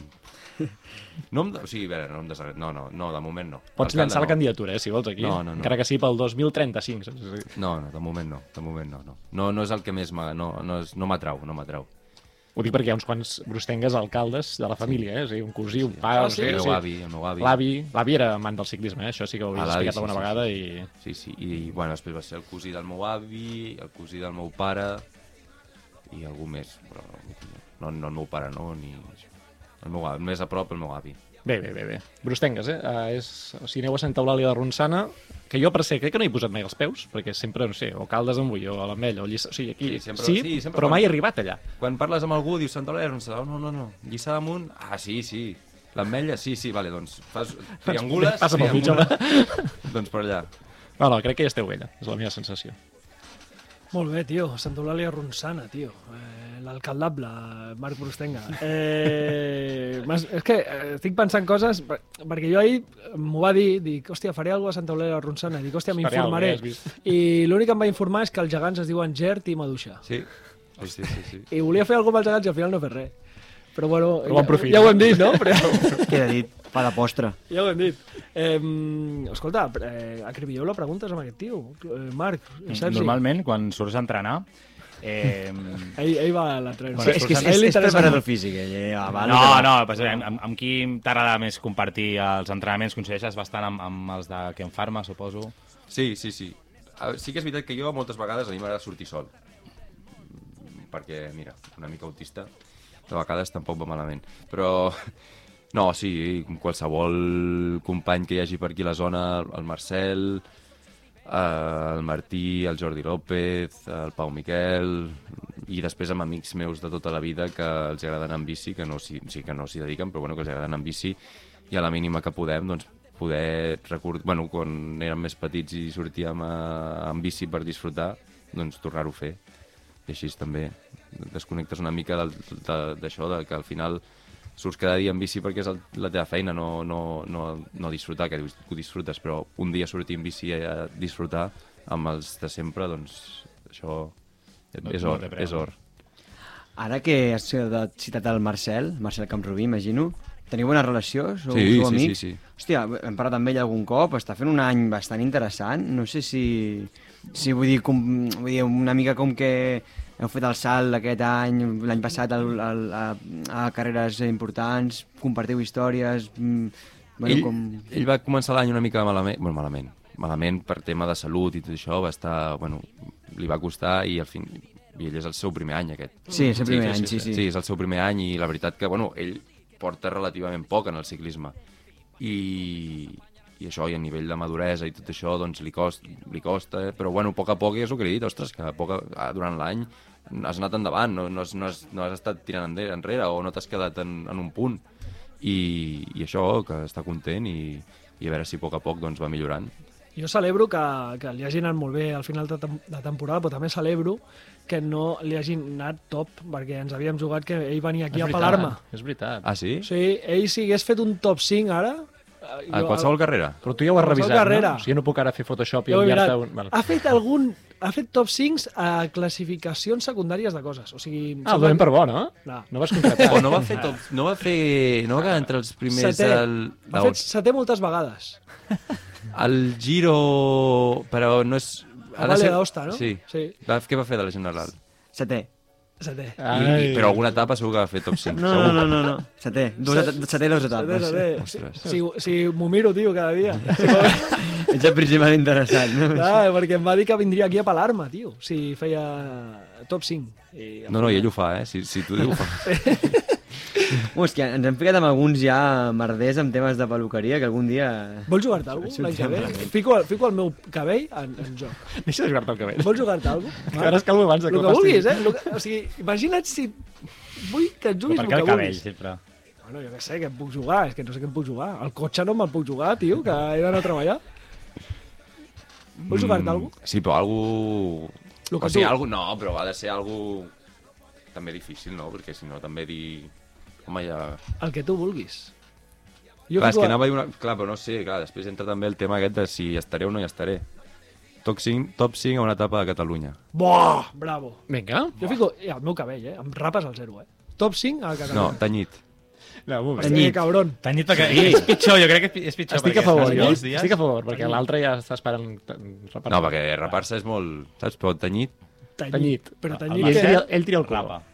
Speaker 4: No em, o sigui, a veure, no em desagradar. No, no, no, de moment no.
Speaker 2: Pots llançar la
Speaker 4: no.
Speaker 2: candidatura, eh, si vols, aquí.
Speaker 4: No, no, no.
Speaker 2: Encara que sigui pel 2035. saps?
Speaker 4: No, no, de moment no, de moment no, no. No, no és el que més. No, no, és, no m'atrau, no m'atrau.
Speaker 2: Ho dic perquè hi ha uns quants brustengues alcaldes de la família, eh? O sigui, un cosí, un pare...
Speaker 1: Ah, sí?
Speaker 2: sé,
Speaker 4: El
Speaker 2: sí.
Speaker 4: meu avi, el meu avi.
Speaker 2: L'avi, l'avi era amant del ciclisme, eh? això sí que ho
Speaker 4: Ah,
Speaker 2: havies explicat
Speaker 4: sí,
Speaker 2: alguna
Speaker 4: sí,
Speaker 2: vegada
Speaker 4: sí.
Speaker 2: i...
Speaker 4: Sí, sí, i bueno, després va ser el cosí del meu avi, el cosí del meu pare i algú més, però no, no el meu pare, no, ni... El meu avi, més a prop el meu avi.
Speaker 2: Bé, bé, bé, bé. Brustengues, eh? Uh, és... O sigui, aneu a Santa Eulàlia de Ronçana, que jo per ser, crec que no hi he posat mai els peus, perquè sempre, no sé, o Caldes amb Ull, o l'Ametlla, o Lliçà... O sigui, aquí...
Speaker 4: Sí, sempre-
Speaker 2: sí,
Speaker 4: sí, sempre
Speaker 2: però
Speaker 4: quan-
Speaker 2: mai he arribat allà.
Speaker 4: Quan parles amb algú, dius Santa Eulàlia, no, no, no, no, Lliçà damunt, ah, sí, sí, l'ametlla, sí, sí, vale, doncs fas triangules,
Speaker 2: Passa pel mig,
Speaker 4: triangules, doncs per allà.
Speaker 2: No, no, crec que ja esteu bé allà, és la meva sensació.
Speaker 1: Molt bé, tio. Santa Eulàlia Ronçana, tio. Eh, L'alcaldable, Marc Brustenga. Eh, és que eh, estic pensant coses, per- perquè jo ahir m'ho va dir, dic, hòstia, faré alguna cosa a Santa Eulàlia Ronçana. Dic, hòstia, m'informaré. I l'únic que em va informar és que els gegants es diuen Gert i Maduixa.
Speaker 4: Sí, sí, sí, sí. sí.
Speaker 1: I volia fer alguna cosa amb els gegants i al final no he fet res. Però bueno,
Speaker 2: Però
Speaker 1: ja,
Speaker 2: profit.
Speaker 1: ja ho hem dit, no? Però [laughs]
Speaker 3: Queda dit, fa de postre.
Speaker 1: ja ho hem dit. Eh, escolta, eh, acribilleu la preguntes amb aquest tio. Eh, Marc, Sergi.
Speaker 5: Normalment, quan surts a entrenar, eh,
Speaker 1: Ell, ell va a l'entrenament.
Speaker 5: Bueno,
Speaker 3: és que és, és, preparador físic, ell. Eh? Ah, va,
Speaker 5: no,
Speaker 3: va.
Speaker 5: no, pues, amb, amb, amb qui t'agrada més compartir els entrenaments? Coincideixes bastant amb, amb els de Ken Pharma, suposo?
Speaker 4: Sí, sí, sí. Sí que és veritat que jo moltes vegades a mi m'agrada sortir sol. Perquè, mira, una mica autista, de vegades tampoc va malament. Però, no, sí, qualsevol company que hi hagi per aquí a la zona, el Marcel, eh, el Martí, el Jordi López, el Pau Miquel, i després amb amics meus de tota la vida que els agrada anar en bici, que no s'hi sí, que no dediquen, però bueno, que els agrada anar en bici, i a la mínima que podem, doncs, poder recordar... Bueno, quan érem més petits i sortíem a, en bici per disfrutar, doncs tornar-ho a fer. I així també desconnectes una mica del- de- d'això, de, que al final surts cada dia en bici perquè és el, la teva feina, no, no, no, no disfrutar, que ho disfrutes, però un dia sortir en bici a disfrutar amb els de sempre, doncs això
Speaker 5: No-
Speaker 4: és
Speaker 5: no
Speaker 4: or,
Speaker 5: preu,
Speaker 4: és
Speaker 5: no?
Speaker 4: or.
Speaker 3: Ara que has citat el Marcel, Marcel Camprubí, imagino, teniu bona relació? Sou,
Speaker 4: Sí,
Speaker 3: sou
Speaker 4: sí,
Speaker 3: amics?
Speaker 4: sí, sí.
Speaker 3: Hòstia, hem parlat amb ell algun cop, està fent un any bastant interessant, no sé si, si vull, dir, com, vull dir, una mica com que heu fet el salt aquest any, l'any passat al, al, a, a carreres importants, compartiu històries... mm, Bueno,
Speaker 4: ell,
Speaker 3: com...
Speaker 4: ell va començar l'any una mica malament, bueno, malament, malament per tema de salut i tot això, va estar, bueno, li va costar i al fin, i ell és el seu primer any aquest.
Speaker 3: Sí, és el primer any, sí, sí.
Speaker 4: Sí, és el seu primer any i la veritat que, bueno, ell porta relativament poc en el ciclisme. I, i això, i a nivell de maduresa i tot això, doncs li costa, li costa eh? però bueno, a poc a poc és el que li he dit, ostres, que a poc a, a, durant l'any has anat endavant, no, no, has, no, has, no has estat tirant enrere, enrere o no t'has quedat en, en un punt. I, I això, que està content i, i a veure si a poc a poc doncs, va millorant.
Speaker 1: Jo celebro que, que li hagi anat molt bé al final de, tem de temporada, però també celebro que no li hagi anat top, perquè ens havíem jugat que ell venia aquí
Speaker 2: És
Speaker 1: a pelar-me.
Speaker 2: És veritat.
Speaker 4: Ah, sí?
Speaker 1: Sí, ell si hagués fet un top 5 ara... eh,
Speaker 4: A
Speaker 1: jo-
Speaker 4: qualsevol carrera?
Speaker 2: Però tu ja ho has revisat,
Speaker 1: carrera.
Speaker 2: no? O sigui, jo no puc ara fer Photoshop i enviar-te un... Val.
Speaker 1: Ha fet algun... Ha fet top 5 a classificacions secundàries de coses. O sigui...
Speaker 2: Ah, el donem per bo, no?
Speaker 1: No.
Speaker 2: No vas concretar.
Speaker 4: O no va fer tot, no va fer, no va quedar entre els primers
Speaker 1: Setè.
Speaker 4: el,
Speaker 1: Ha fet setè moltes vegades.
Speaker 4: el Giro, però no és...
Speaker 1: A Valle d'Aosta, no?
Speaker 4: Sí.
Speaker 1: Sí.
Speaker 4: Va, què va fer de la General?
Speaker 3: Setè.
Speaker 1: Setè.
Speaker 4: I, i, però alguna etapa segur que va fer top 5.
Speaker 3: No, no, no, no, no. Setè. Dos, et- setè dos
Speaker 1: Setè,
Speaker 3: etapes.
Speaker 1: setè.
Speaker 4: Ostres.
Speaker 1: Si, si m'ho miro, tio, cada dia. [laughs]
Speaker 3: Ets el principal interessat, no?
Speaker 1: Clar, perquè em va dir que vindria aquí a pelar-me, tio, si feia top 5. I
Speaker 4: No, no, i ell ho fa, eh? Si, si tu ho fa. [laughs]
Speaker 3: Hòstia, ens hem ficat amb alguns ja merders amb temes de peluqueria que algun dia...
Speaker 1: Vols jugar-te alguna cosa l'any que ve? Fico, el- fico el meu cabell en, en joc.
Speaker 2: Deixa de jugar-te el cabell.
Speaker 1: Vols jugar-te alguna
Speaker 2: Que
Speaker 1: cosa?
Speaker 2: ara es calmo abans de que
Speaker 1: que
Speaker 2: ho faci.
Speaker 1: vulguis, eh? Lo que, o sigui, imagina't si vull que et juguis
Speaker 5: Per
Speaker 1: el
Speaker 5: què
Speaker 1: que
Speaker 5: el cabell,
Speaker 1: vulguis.
Speaker 5: sempre?
Speaker 1: Bueno, jo què sé, que em puc jugar, és que no sé què em puc jugar. El cotxe no me'l puc jugar, tio, que he d'anar a treballar. Vols jugar-te alguna cosa?
Speaker 4: Sí, però algú...
Speaker 1: Lo que
Speaker 4: o sigui,
Speaker 1: tu-
Speaker 4: algú... No, però ha de ser algú també difícil, no? Perquè si no també dir... Home, ja...
Speaker 1: El que tu vulguis.
Speaker 4: clar, és que
Speaker 1: a-
Speaker 4: anava a dir una... Clar, però no sé, clar, després entra també el tema aquest de si hi estaré o no hi estaré. Top 5, top 5 a una etapa de Catalunya.
Speaker 1: Buah, bravo.
Speaker 2: Vinga.
Speaker 1: Jo fico... Ja, el meu cabell, eh? Em rapes al zero, eh? Top 5 a Catalunya.
Speaker 4: No, tenyit.
Speaker 2: No, moment.
Speaker 1: Hòstia, que cabron.
Speaker 5: Tenyit perquè... És pitjor, jo crec que és pitjor.
Speaker 2: Estic a favor, jo.
Speaker 5: molts dies-
Speaker 2: Estic a favor, perquè l'altre ja està esperant repar.
Speaker 4: No, perquè rapar-se és molt... Saps? Però tenyit...
Speaker 2: Tenyit.
Speaker 1: Però
Speaker 5: El
Speaker 1: tenyit
Speaker 2: Ell
Speaker 1: que...
Speaker 2: tria, ell tria el color.
Speaker 5: Rapa.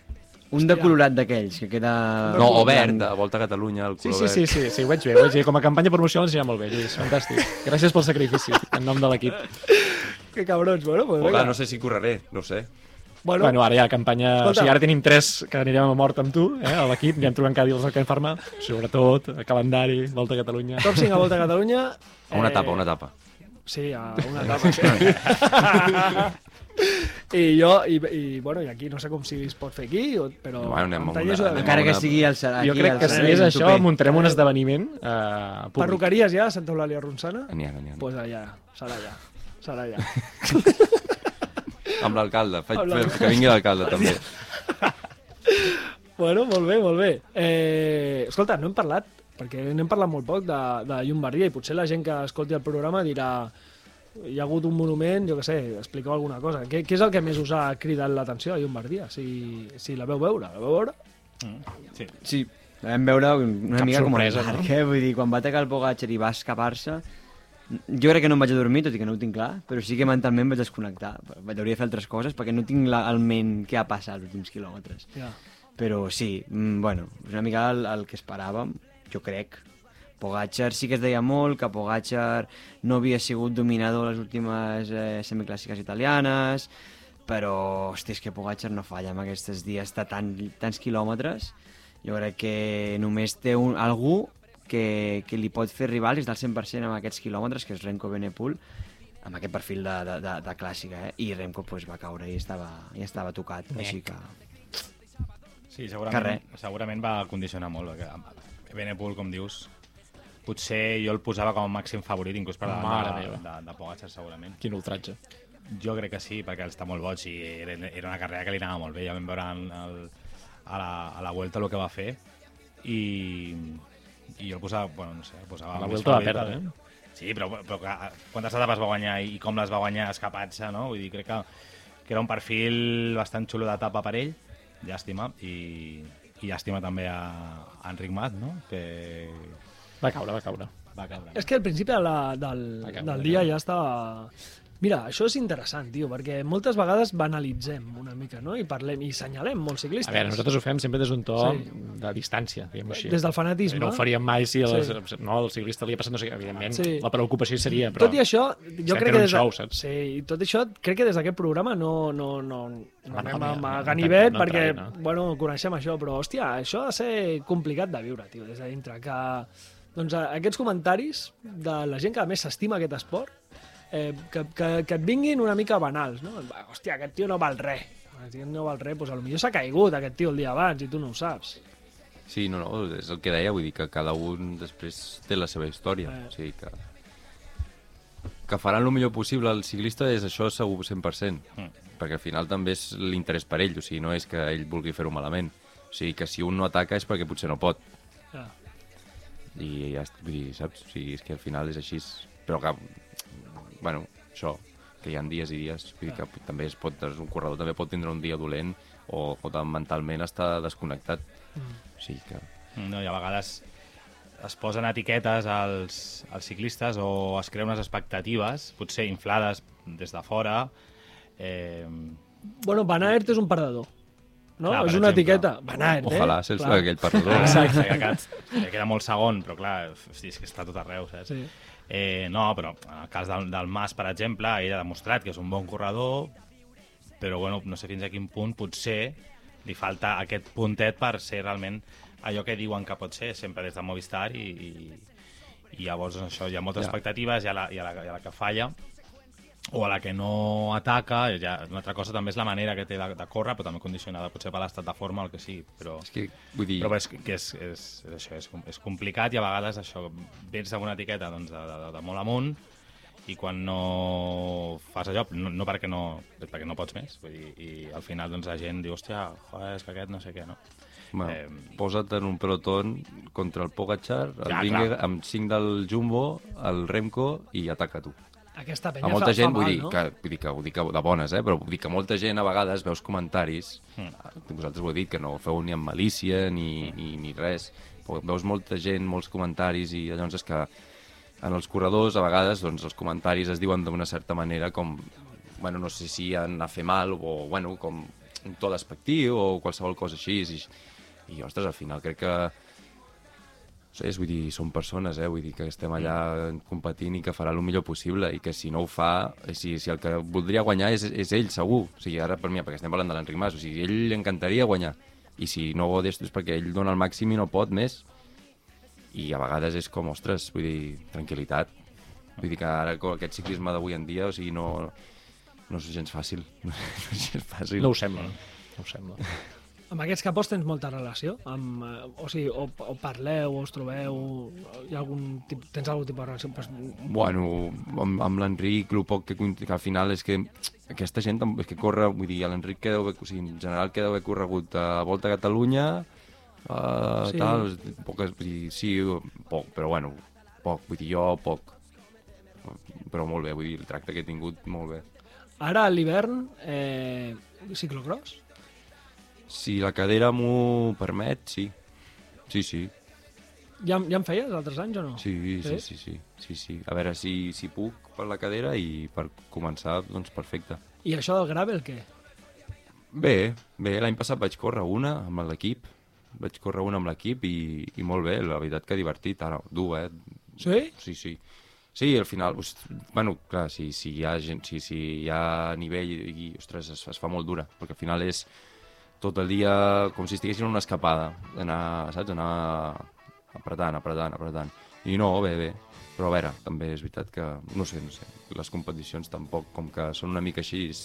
Speaker 3: Un de colorat d'aquells, que queda...
Speaker 4: No, o verd, de Volta a Catalunya, el
Speaker 2: Sí,
Speaker 4: color
Speaker 2: sí, sí,
Speaker 4: verd.
Speaker 2: sí, sí, ho veig bé, ho veig bé. Com a campanya promocional ens anirà molt bé, Lluís, fantàstic. Gràcies pel sacrifici, en nom de l'equip.
Speaker 1: Que cabrons, bueno, pues
Speaker 4: clar, no sé si correré, no ho sé.
Speaker 1: Bueno,
Speaker 2: Bueno, ara ja campanya...
Speaker 1: Escolta.
Speaker 2: O sigui, ara tenim tres que anirem a mort amb tu, eh, a l'equip, ja em trobem cada dia els Can Farma, sobretot, a calendari, Volta a Catalunya...
Speaker 1: top 5 a Volta a Catalunya.
Speaker 4: A una etapa, una etapa.
Speaker 1: Sí, a una etapa. Sí. [laughs] I jo, i, i, bueno, i aquí no sé com si es pot fer aquí, o- però...
Speaker 4: Bueno, anem a
Speaker 1: em
Speaker 4: una- anem
Speaker 3: Encara que sigui al Sar- aquí,
Speaker 2: Jo crec que si és això,
Speaker 3: Tupé.
Speaker 2: muntarem un esdeveniment eh, públic.
Speaker 1: Perruqueries ja Santa Eulàlia Ronçana?
Speaker 4: N'hi ha, n'hi ha.
Speaker 1: Pues allà, serà allà. Serà allà. [laughs]
Speaker 4: Amb l'alcalde,
Speaker 1: Amb
Speaker 4: que vingui l'alcalde també. [laughs]
Speaker 1: Bueno, molt bé, molt bé. Eh, escolta, no hem parlat, perquè n'hem parlat molt poc de, de Llombardia i potser la gent que escolti el programa dirà hi ha hagut un monument, jo què sé, expliqueu alguna cosa. Què, què és el que més us ha cridat l'atenció a Llombardia? Si, si la veu veure, la veu veure?
Speaker 5: Sí.
Speaker 3: Sí, la vam veure una
Speaker 2: Cap
Speaker 3: mica
Speaker 2: sorpresa,
Speaker 3: com el
Speaker 2: no?
Speaker 3: Eh? Vull dir, quan va atacar el Pogacar i va escapar-se, jo crec que no em vaig a dormir, tot i que no ho tinc clar, però sí que mentalment vaig desconnectar. Hauria de fer altres coses perquè no tinc la, el ment què ha passat els últims quilòmetres.
Speaker 1: Ja.
Speaker 3: Però sí, mm, bueno, és una mica el, el que esperàvem, jo crec. Pogacar sí que es deia molt, que Pogacar no havia sigut dominador les últimes eh, semiclàssiques italianes, però, hosti, és que Pogacar no falla amb aquests dies de tant, tants quilòmetres. Jo crec que només té un, algú que, que li pot fer rivals del 100% amb aquests quilòmetres, que és Remco Benepul, amb aquest perfil de, de, de, de clàssica, eh? I Remco pues, va caure i estava, i estava tocat, així que...
Speaker 5: Sí,
Speaker 3: Que
Speaker 5: segurament,
Speaker 3: res.
Speaker 5: segurament va condicionar molt. Benepul, com dius, potser jo el posava com a màxim favorit, inclús per davant de, de, de Pogacar, segurament.
Speaker 2: Quin ultratge.
Speaker 5: Jo crec que sí, perquè està molt boig i era, era una carrera que li anava molt bé. Ja vam veure en el, a, la, a la Vuelta el que va fer i, i jo el posava, bueno, no sé, el posava...
Speaker 2: A la Vuelta va perdre,
Speaker 5: per-
Speaker 2: eh?
Speaker 5: Sí, però, però que, quantes etapes va guanyar i com les va guanyar escapant-se, no? Vull dir, crec que, que era un perfil bastant xulo d'etapa per ell, llàstima, i, i llàstima també a, a Enric Mat, no? Que
Speaker 2: Va caure, va caure.
Speaker 5: va caure.
Speaker 1: És que al principi de la, del,
Speaker 2: Va caure,
Speaker 1: del dia ja estava... Mira, això és interessant, tio, perquè moltes vegades banalitzem una mica, no? I parlem, i senyalem molts ciclistes.
Speaker 2: A veure, nosaltres ho fem sempre des d'un to
Speaker 1: Sí.
Speaker 2: de distància, diguem-ho així.
Speaker 1: Des del fanatisme.
Speaker 2: No ho faríem mai si el,
Speaker 1: Sí.
Speaker 2: no, el ciclista li ha passat no sé què. Evidentment,
Speaker 1: Sí.
Speaker 2: la preocupació seria, però...
Speaker 1: Tot i això, jo crec que des de...
Speaker 2: show, saps?
Speaker 1: Sí, i tot això, crec que des d'aquest programa no, no, no, no
Speaker 2: no,
Speaker 1: anem
Speaker 2: no,
Speaker 1: amb
Speaker 2: no,
Speaker 1: a
Speaker 2: no,
Speaker 1: ganivet
Speaker 2: no
Speaker 1: perquè,
Speaker 2: no.
Speaker 1: bueno, coneixem això, però, hòstia, això ha de ser complicat de viure, tio, des de dintre, que doncs, a- aquests comentaris de la gent que a més s'estima aquest esport, eh, que, que, que et vinguin una mica banals, no? Va, Hòstia, aquest tio no val res. Aquest tio no val res, doncs potser s'ha caigut aquest tio el dia abans i tu no ho saps.
Speaker 4: Sí, no, no, és el que deia, vull dir que cada un després té la seva història.
Speaker 1: Eh.
Speaker 4: O sigui que... Que faran el millor possible el ciclista és això segur 100%,
Speaker 5: Mm.
Speaker 4: perquè al final també és l'interès per ell, o sigui, no és que ell vulgui fer-ho malament. O sigui, que si un no ataca és perquè potser no pot.
Speaker 1: Ja.
Speaker 4: I ja, vull dir, saps? O sigui, és que al final és així. Però que, bueno, això, que hi ha dies i dies, vull dir que també es pot, un corredor també pot tindre un dia dolent o, o tant mentalment estar desconnectat. O sigui que...
Speaker 5: No, i a vegades es posen etiquetes als, als ciclistes o es creen unes expectatives, potser inflades des de fora. Eh,
Speaker 1: Bueno, Van Aert és un perdedor. No?
Speaker 5: Clar,
Speaker 1: és una
Speaker 5: exemple.
Speaker 1: etiqueta. Van Aert, eh?
Speaker 4: Ojalà, ser
Speaker 1: Clar.
Speaker 4: aquell perdedor.
Speaker 5: Exacte, que, que, que queda molt segon, però clar, hosti, és que està tot arreu, saps?
Speaker 1: Sí.
Speaker 5: Eh, no, però en el cas del, del Mas, per exemple, ell ha demostrat que és un bon corredor, però bueno, no sé fins a quin punt potser li falta aquest puntet per ser realment allò que diuen que pot ser, sempre des de Movistar i, i, i llavors doncs, això, hi ha moltes
Speaker 4: Ja.
Speaker 5: expectatives, hi ha, la, hi, ha la, hi ha la que falla o a la que no ataca, ja, una altra cosa també és la manera que té de, de córrer, però també condicionada potser per l'estat de forma el que sigui, però...
Speaker 4: És que, vull dir,
Speaker 5: Però és, que és, és, és, això, és, és complicat i a vegades això, vens amb una etiqueta doncs, de, de, de molt amunt i quan no fas allò, no, no perquè, no, perquè no pots més, vull dir, i al final doncs, la gent diu, hòstia, joder, és que aquest no sé què, no?
Speaker 4: bueno,
Speaker 5: eh,
Speaker 4: posa't en un pelotón contra el Pogacar, el
Speaker 5: Ja, clar.
Speaker 4: amb 5 del Jumbo, el Remco i ataca tu.
Speaker 1: Aquesta penya
Speaker 4: A molta
Speaker 1: fa,
Speaker 4: gent,
Speaker 1: fa
Speaker 4: vull
Speaker 1: mal,
Speaker 4: dir,
Speaker 1: no?
Speaker 4: que, vull dir que ho dic de bones, eh? però vull dir que molta gent a vegades veus comentaris,
Speaker 5: Mm.
Speaker 4: vosaltres ho heu dit, que no ho feu ni amb malícia ni, ni, ni res, però veus molta gent, molts comentaris i llavors és que en els corredors a vegades doncs, els comentaris es diuen d'una certa manera com, bueno, no sé si anar a fer mal o, bueno, com un to despectiu o qualsevol cosa així. I, i ostres, al final crec que sé, vull dir, són persones, eh? vull dir que estem allà competint i que farà el millor possible i que si no ho fa, eh, si, si el que voldria guanyar és, és ell, segur. O sigui, ara per mi, perquè estem parlant de l'Enric Mas, o sigui, ell li encantaria guanyar. I si no ho és, és perquè ell dona el màxim i no pot més. I a vegades és com, ostres, vull dir, tranquil·litat. Vull dir que ara com aquest ciclisme d'avui en dia, o sigui, no, no és gens fàcil. [laughs] No és gens fàcil.
Speaker 2: No ho sembla, no? No ho sembla. [laughs]
Speaker 1: Amb aquests capos tens molta relació? Amb, eh, o sigui, o, o parleu, o us trobeu, hi ha algun tip, tens algun tipus de relació? Pues,
Speaker 4: Bueno, amb, amb l'Enric, el poc que, que al final és que aquesta gent és que corre, vull dir, l'Enric que deu haver, o sigui, en general que deu haver corregut a Volta a Catalunya, uh,
Speaker 1: Sí.
Speaker 4: sí. tal, poques, vull dir, sí, poc, però bueno, poc, vull dir, jo poc. Però molt bé, vull dir, el tracte que he tingut, molt bé.
Speaker 1: ara a l'hivern, eh, ciclocross?
Speaker 4: Si la cadera m'ho permet, sí. Sí, sí.
Speaker 1: Ja, ja en feies altres anys o no?
Speaker 4: Sí, sí,
Speaker 1: Sí?
Speaker 4: sí, sí, sí, sí. A veure si, si puc per la cadera i per començar, doncs perfecte.
Speaker 1: I això del gravel, què?
Speaker 4: Bé, bé, l'any passat vaig córrer una amb l'equip, vaig córrer una amb l'equip i, i molt bé, la veritat que divertit, ara, dur, eh?
Speaker 1: Sí?
Speaker 4: Sí, sí. Sí, al final, us, bueno, clar, si, si, hi ha gent, si, si hi ha nivell i ostres, es, es fa molt dura, perquè al final és tot el dia com si estiguessin en una escapada, anar, saps, anar apretant, apretant, apretant. I no, bé, bé. Però a veure, també és veritat que, no sé, no sé, les competicions tampoc, com que són una mica així, és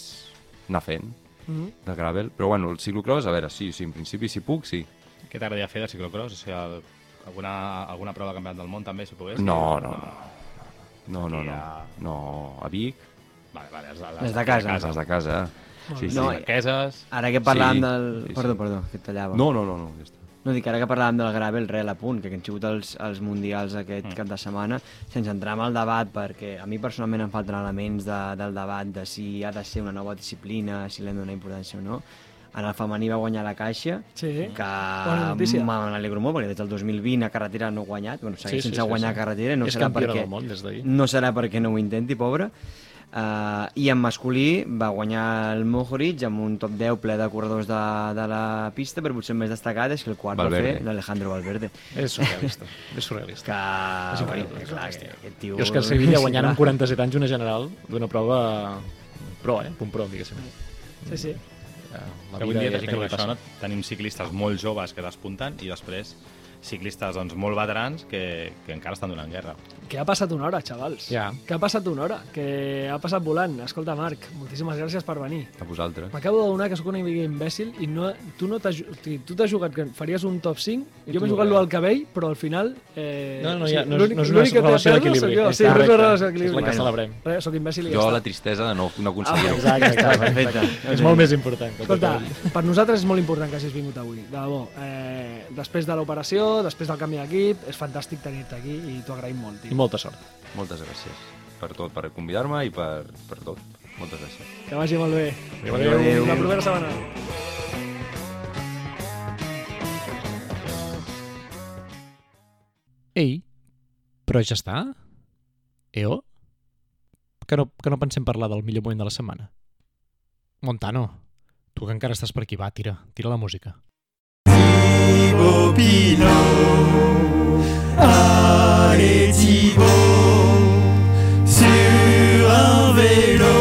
Speaker 4: anar fent
Speaker 1: Mm -hmm.
Speaker 4: de gravel, però bueno, el ciclocross, a veure, sí, sí, en principi si puc, sí.
Speaker 5: Què t'agradaria fer de ciclocross? O sigui, el, alguna, alguna prova de campionat del món també, si pogués?
Speaker 4: No, no, no. No, no, no.
Speaker 5: a-
Speaker 4: No, a Vic,
Speaker 5: Vale, vale, les,
Speaker 3: Les de casa.
Speaker 4: les de casa. Sí, sí.
Speaker 3: No,
Speaker 5: Marqueses...
Speaker 3: Ara que parlàvem
Speaker 4: Sí,
Speaker 3: del...
Speaker 4: sí, sí.
Speaker 3: Perdó, perdó, que et tallava.
Speaker 4: No, no, no, no, ja està.
Speaker 3: No, dic, ara que parlàvem del gravel, res, a punt, que han sigut els, els mundials aquest mm. cap de setmana, sense entrar en el debat, perquè a mi personalment em falten elements de, del debat de si ha de ser una nova disciplina, si l'hem de donar importància o no. En el femení va guanyar la caixa,
Speaker 1: Sí.
Speaker 3: que n'alegro molt, perquè des del 2020 a carretera no ha guanyat, bueno, segueix
Speaker 2: Sí, sí,
Speaker 3: sense
Speaker 2: sí,
Speaker 3: guanyar
Speaker 2: sí.
Speaker 3: carretera, i no
Speaker 2: és
Speaker 3: serà perquè
Speaker 2: del món des
Speaker 3: no serà perquè no ho intenti, pobre. Uh, I en masculí va guanyar el Mohoric amb un top 10 ple de corredors de, de la pista, però potser el més destacat és que el quart
Speaker 4: Valverde.
Speaker 3: va fer l'Alejandro Valverde.
Speaker 2: És surrealista. és surrealista.
Speaker 3: Que,
Speaker 2: És increïble,
Speaker 3: bueno,
Speaker 2: és
Speaker 3: clar, que, aquest tio...
Speaker 2: Jo és que el Sevilla guanyant amb
Speaker 3: clar.
Speaker 2: 47 anys una general d'una prova pro, eh? Punt pro, diguéssim.
Speaker 1: Sí, sí.
Speaker 2: Eh, La
Speaker 5: Que avui dia
Speaker 2: vida que
Speaker 5: això,
Speaker 2: passa.
Speaker 5: no? tenim ciclistes molt joves que despunten i després ciclistes doncs, molt veterans que, que encara estan donant guerra.
Speaker 1: Que ha passat una hora, xavals.
Speaker 2: Ja.
Speaker 1: Que ha passat una hora, que ha passat volant. Escolta, Marc, moltíssimes gràcies per venir.
Speaker 4: A vosaltres.
Speaker 1: M'acabo d'adonar que sóc una mica imbècil i no, tu no t'has tu t'has jugat que faries un top 5, jo m'he jugat lo al cabell, però al final... Eh,
Speaker 2: No, no,
Speaker 1: o sigui,
Speaker 2: ja, no, és-
Speaker 1: l'únic-
Speaker 2: no és una relació d'equilibri.
Speaker 1: Sí, no és una relació
Speaker 2: És
Speaker 1: d'equilibri.
Speaker 2: la que celebrem.
Speaker 1: Res, Sóc imbècil i ja
Speaker 4: Jo
Speaker 1: està.
Speaker 4: la tristesa de no, no aconseguir-ho.
Speaker 2: Exacte, exacte.
Speaker 3: Perfecte.
Speaker 2: És molt més important. que tot
Speaker 1: Escolta, per nosaltres és molt important que hagis vingut avui, de debò. Eh, després de l'operació, després del canvi d'equip, és fantàstic tenir-te aquí i t'ho agraïm molt,
Speaker 2: I
Speaker 1: tio.
Speaker 2: molta sort.
Speaker 4: Moltes gràcies per tot, per convidar-me i per, per tot. Moltes gràcies.
Speaker 1: Que vagi molt bé.
Speaker 2: Adéu.
Speaker 3: Adéu.
Speaker 1: La propera setmana.
Speaker 2: Ei, però ja està? EO? Que no, que no pensem parlar del millor moment de la setmana? Montano, tu que encara estàs per aquí, va, tira, tira la música.
Speaker 8: Sur un vélo.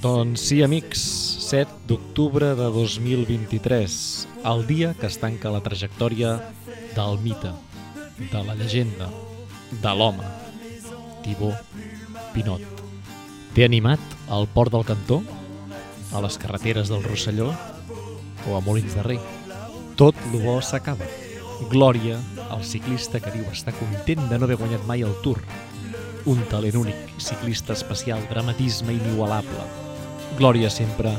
Speaker 2: Doncs sí, amics, 7 d'octubre de 2023, el dia que es tanca la trajectòria del mite, de la llegenda, de l'home, Thibaut Pinot. T'he animat al port del Cantó, a les carreteres del Rosselló o a Molins de Rei. Tot lo bo s'acaba. Glòria al ciclista que diu estar content de no haver guanyat mai el Tour. Un talent únic, ciclista especial, dramatisme inigualable. Glòria sempre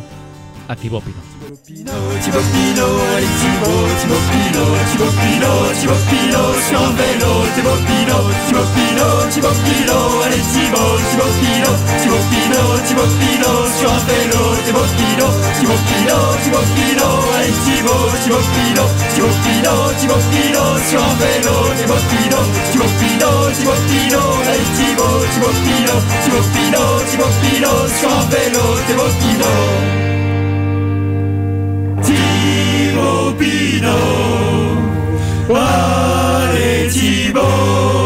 Speaker 2: a Thibaut Pinot.
Speaker 8: Thibaut Pinot, allez Thibaut, Thibaut Pinot, Thibaut Pinot, Thibaut Pinot sur un vélo, Thibaut Pinot, Thibaut Pinot, Thibaut Pinot, allez Thibaut, Thibaut Pinot, Thibaut Pinot, Thibaut Pinot sur vélo, Thibaut Pinot, Thibaut Pinot, allez Thibaut, Thibaut Pinot, Thibaut Pinot, Thibaut Pinot sur vélo, Thibaut Pinot, Thibaut Thibaut 莫比诺，瓦雷提莫。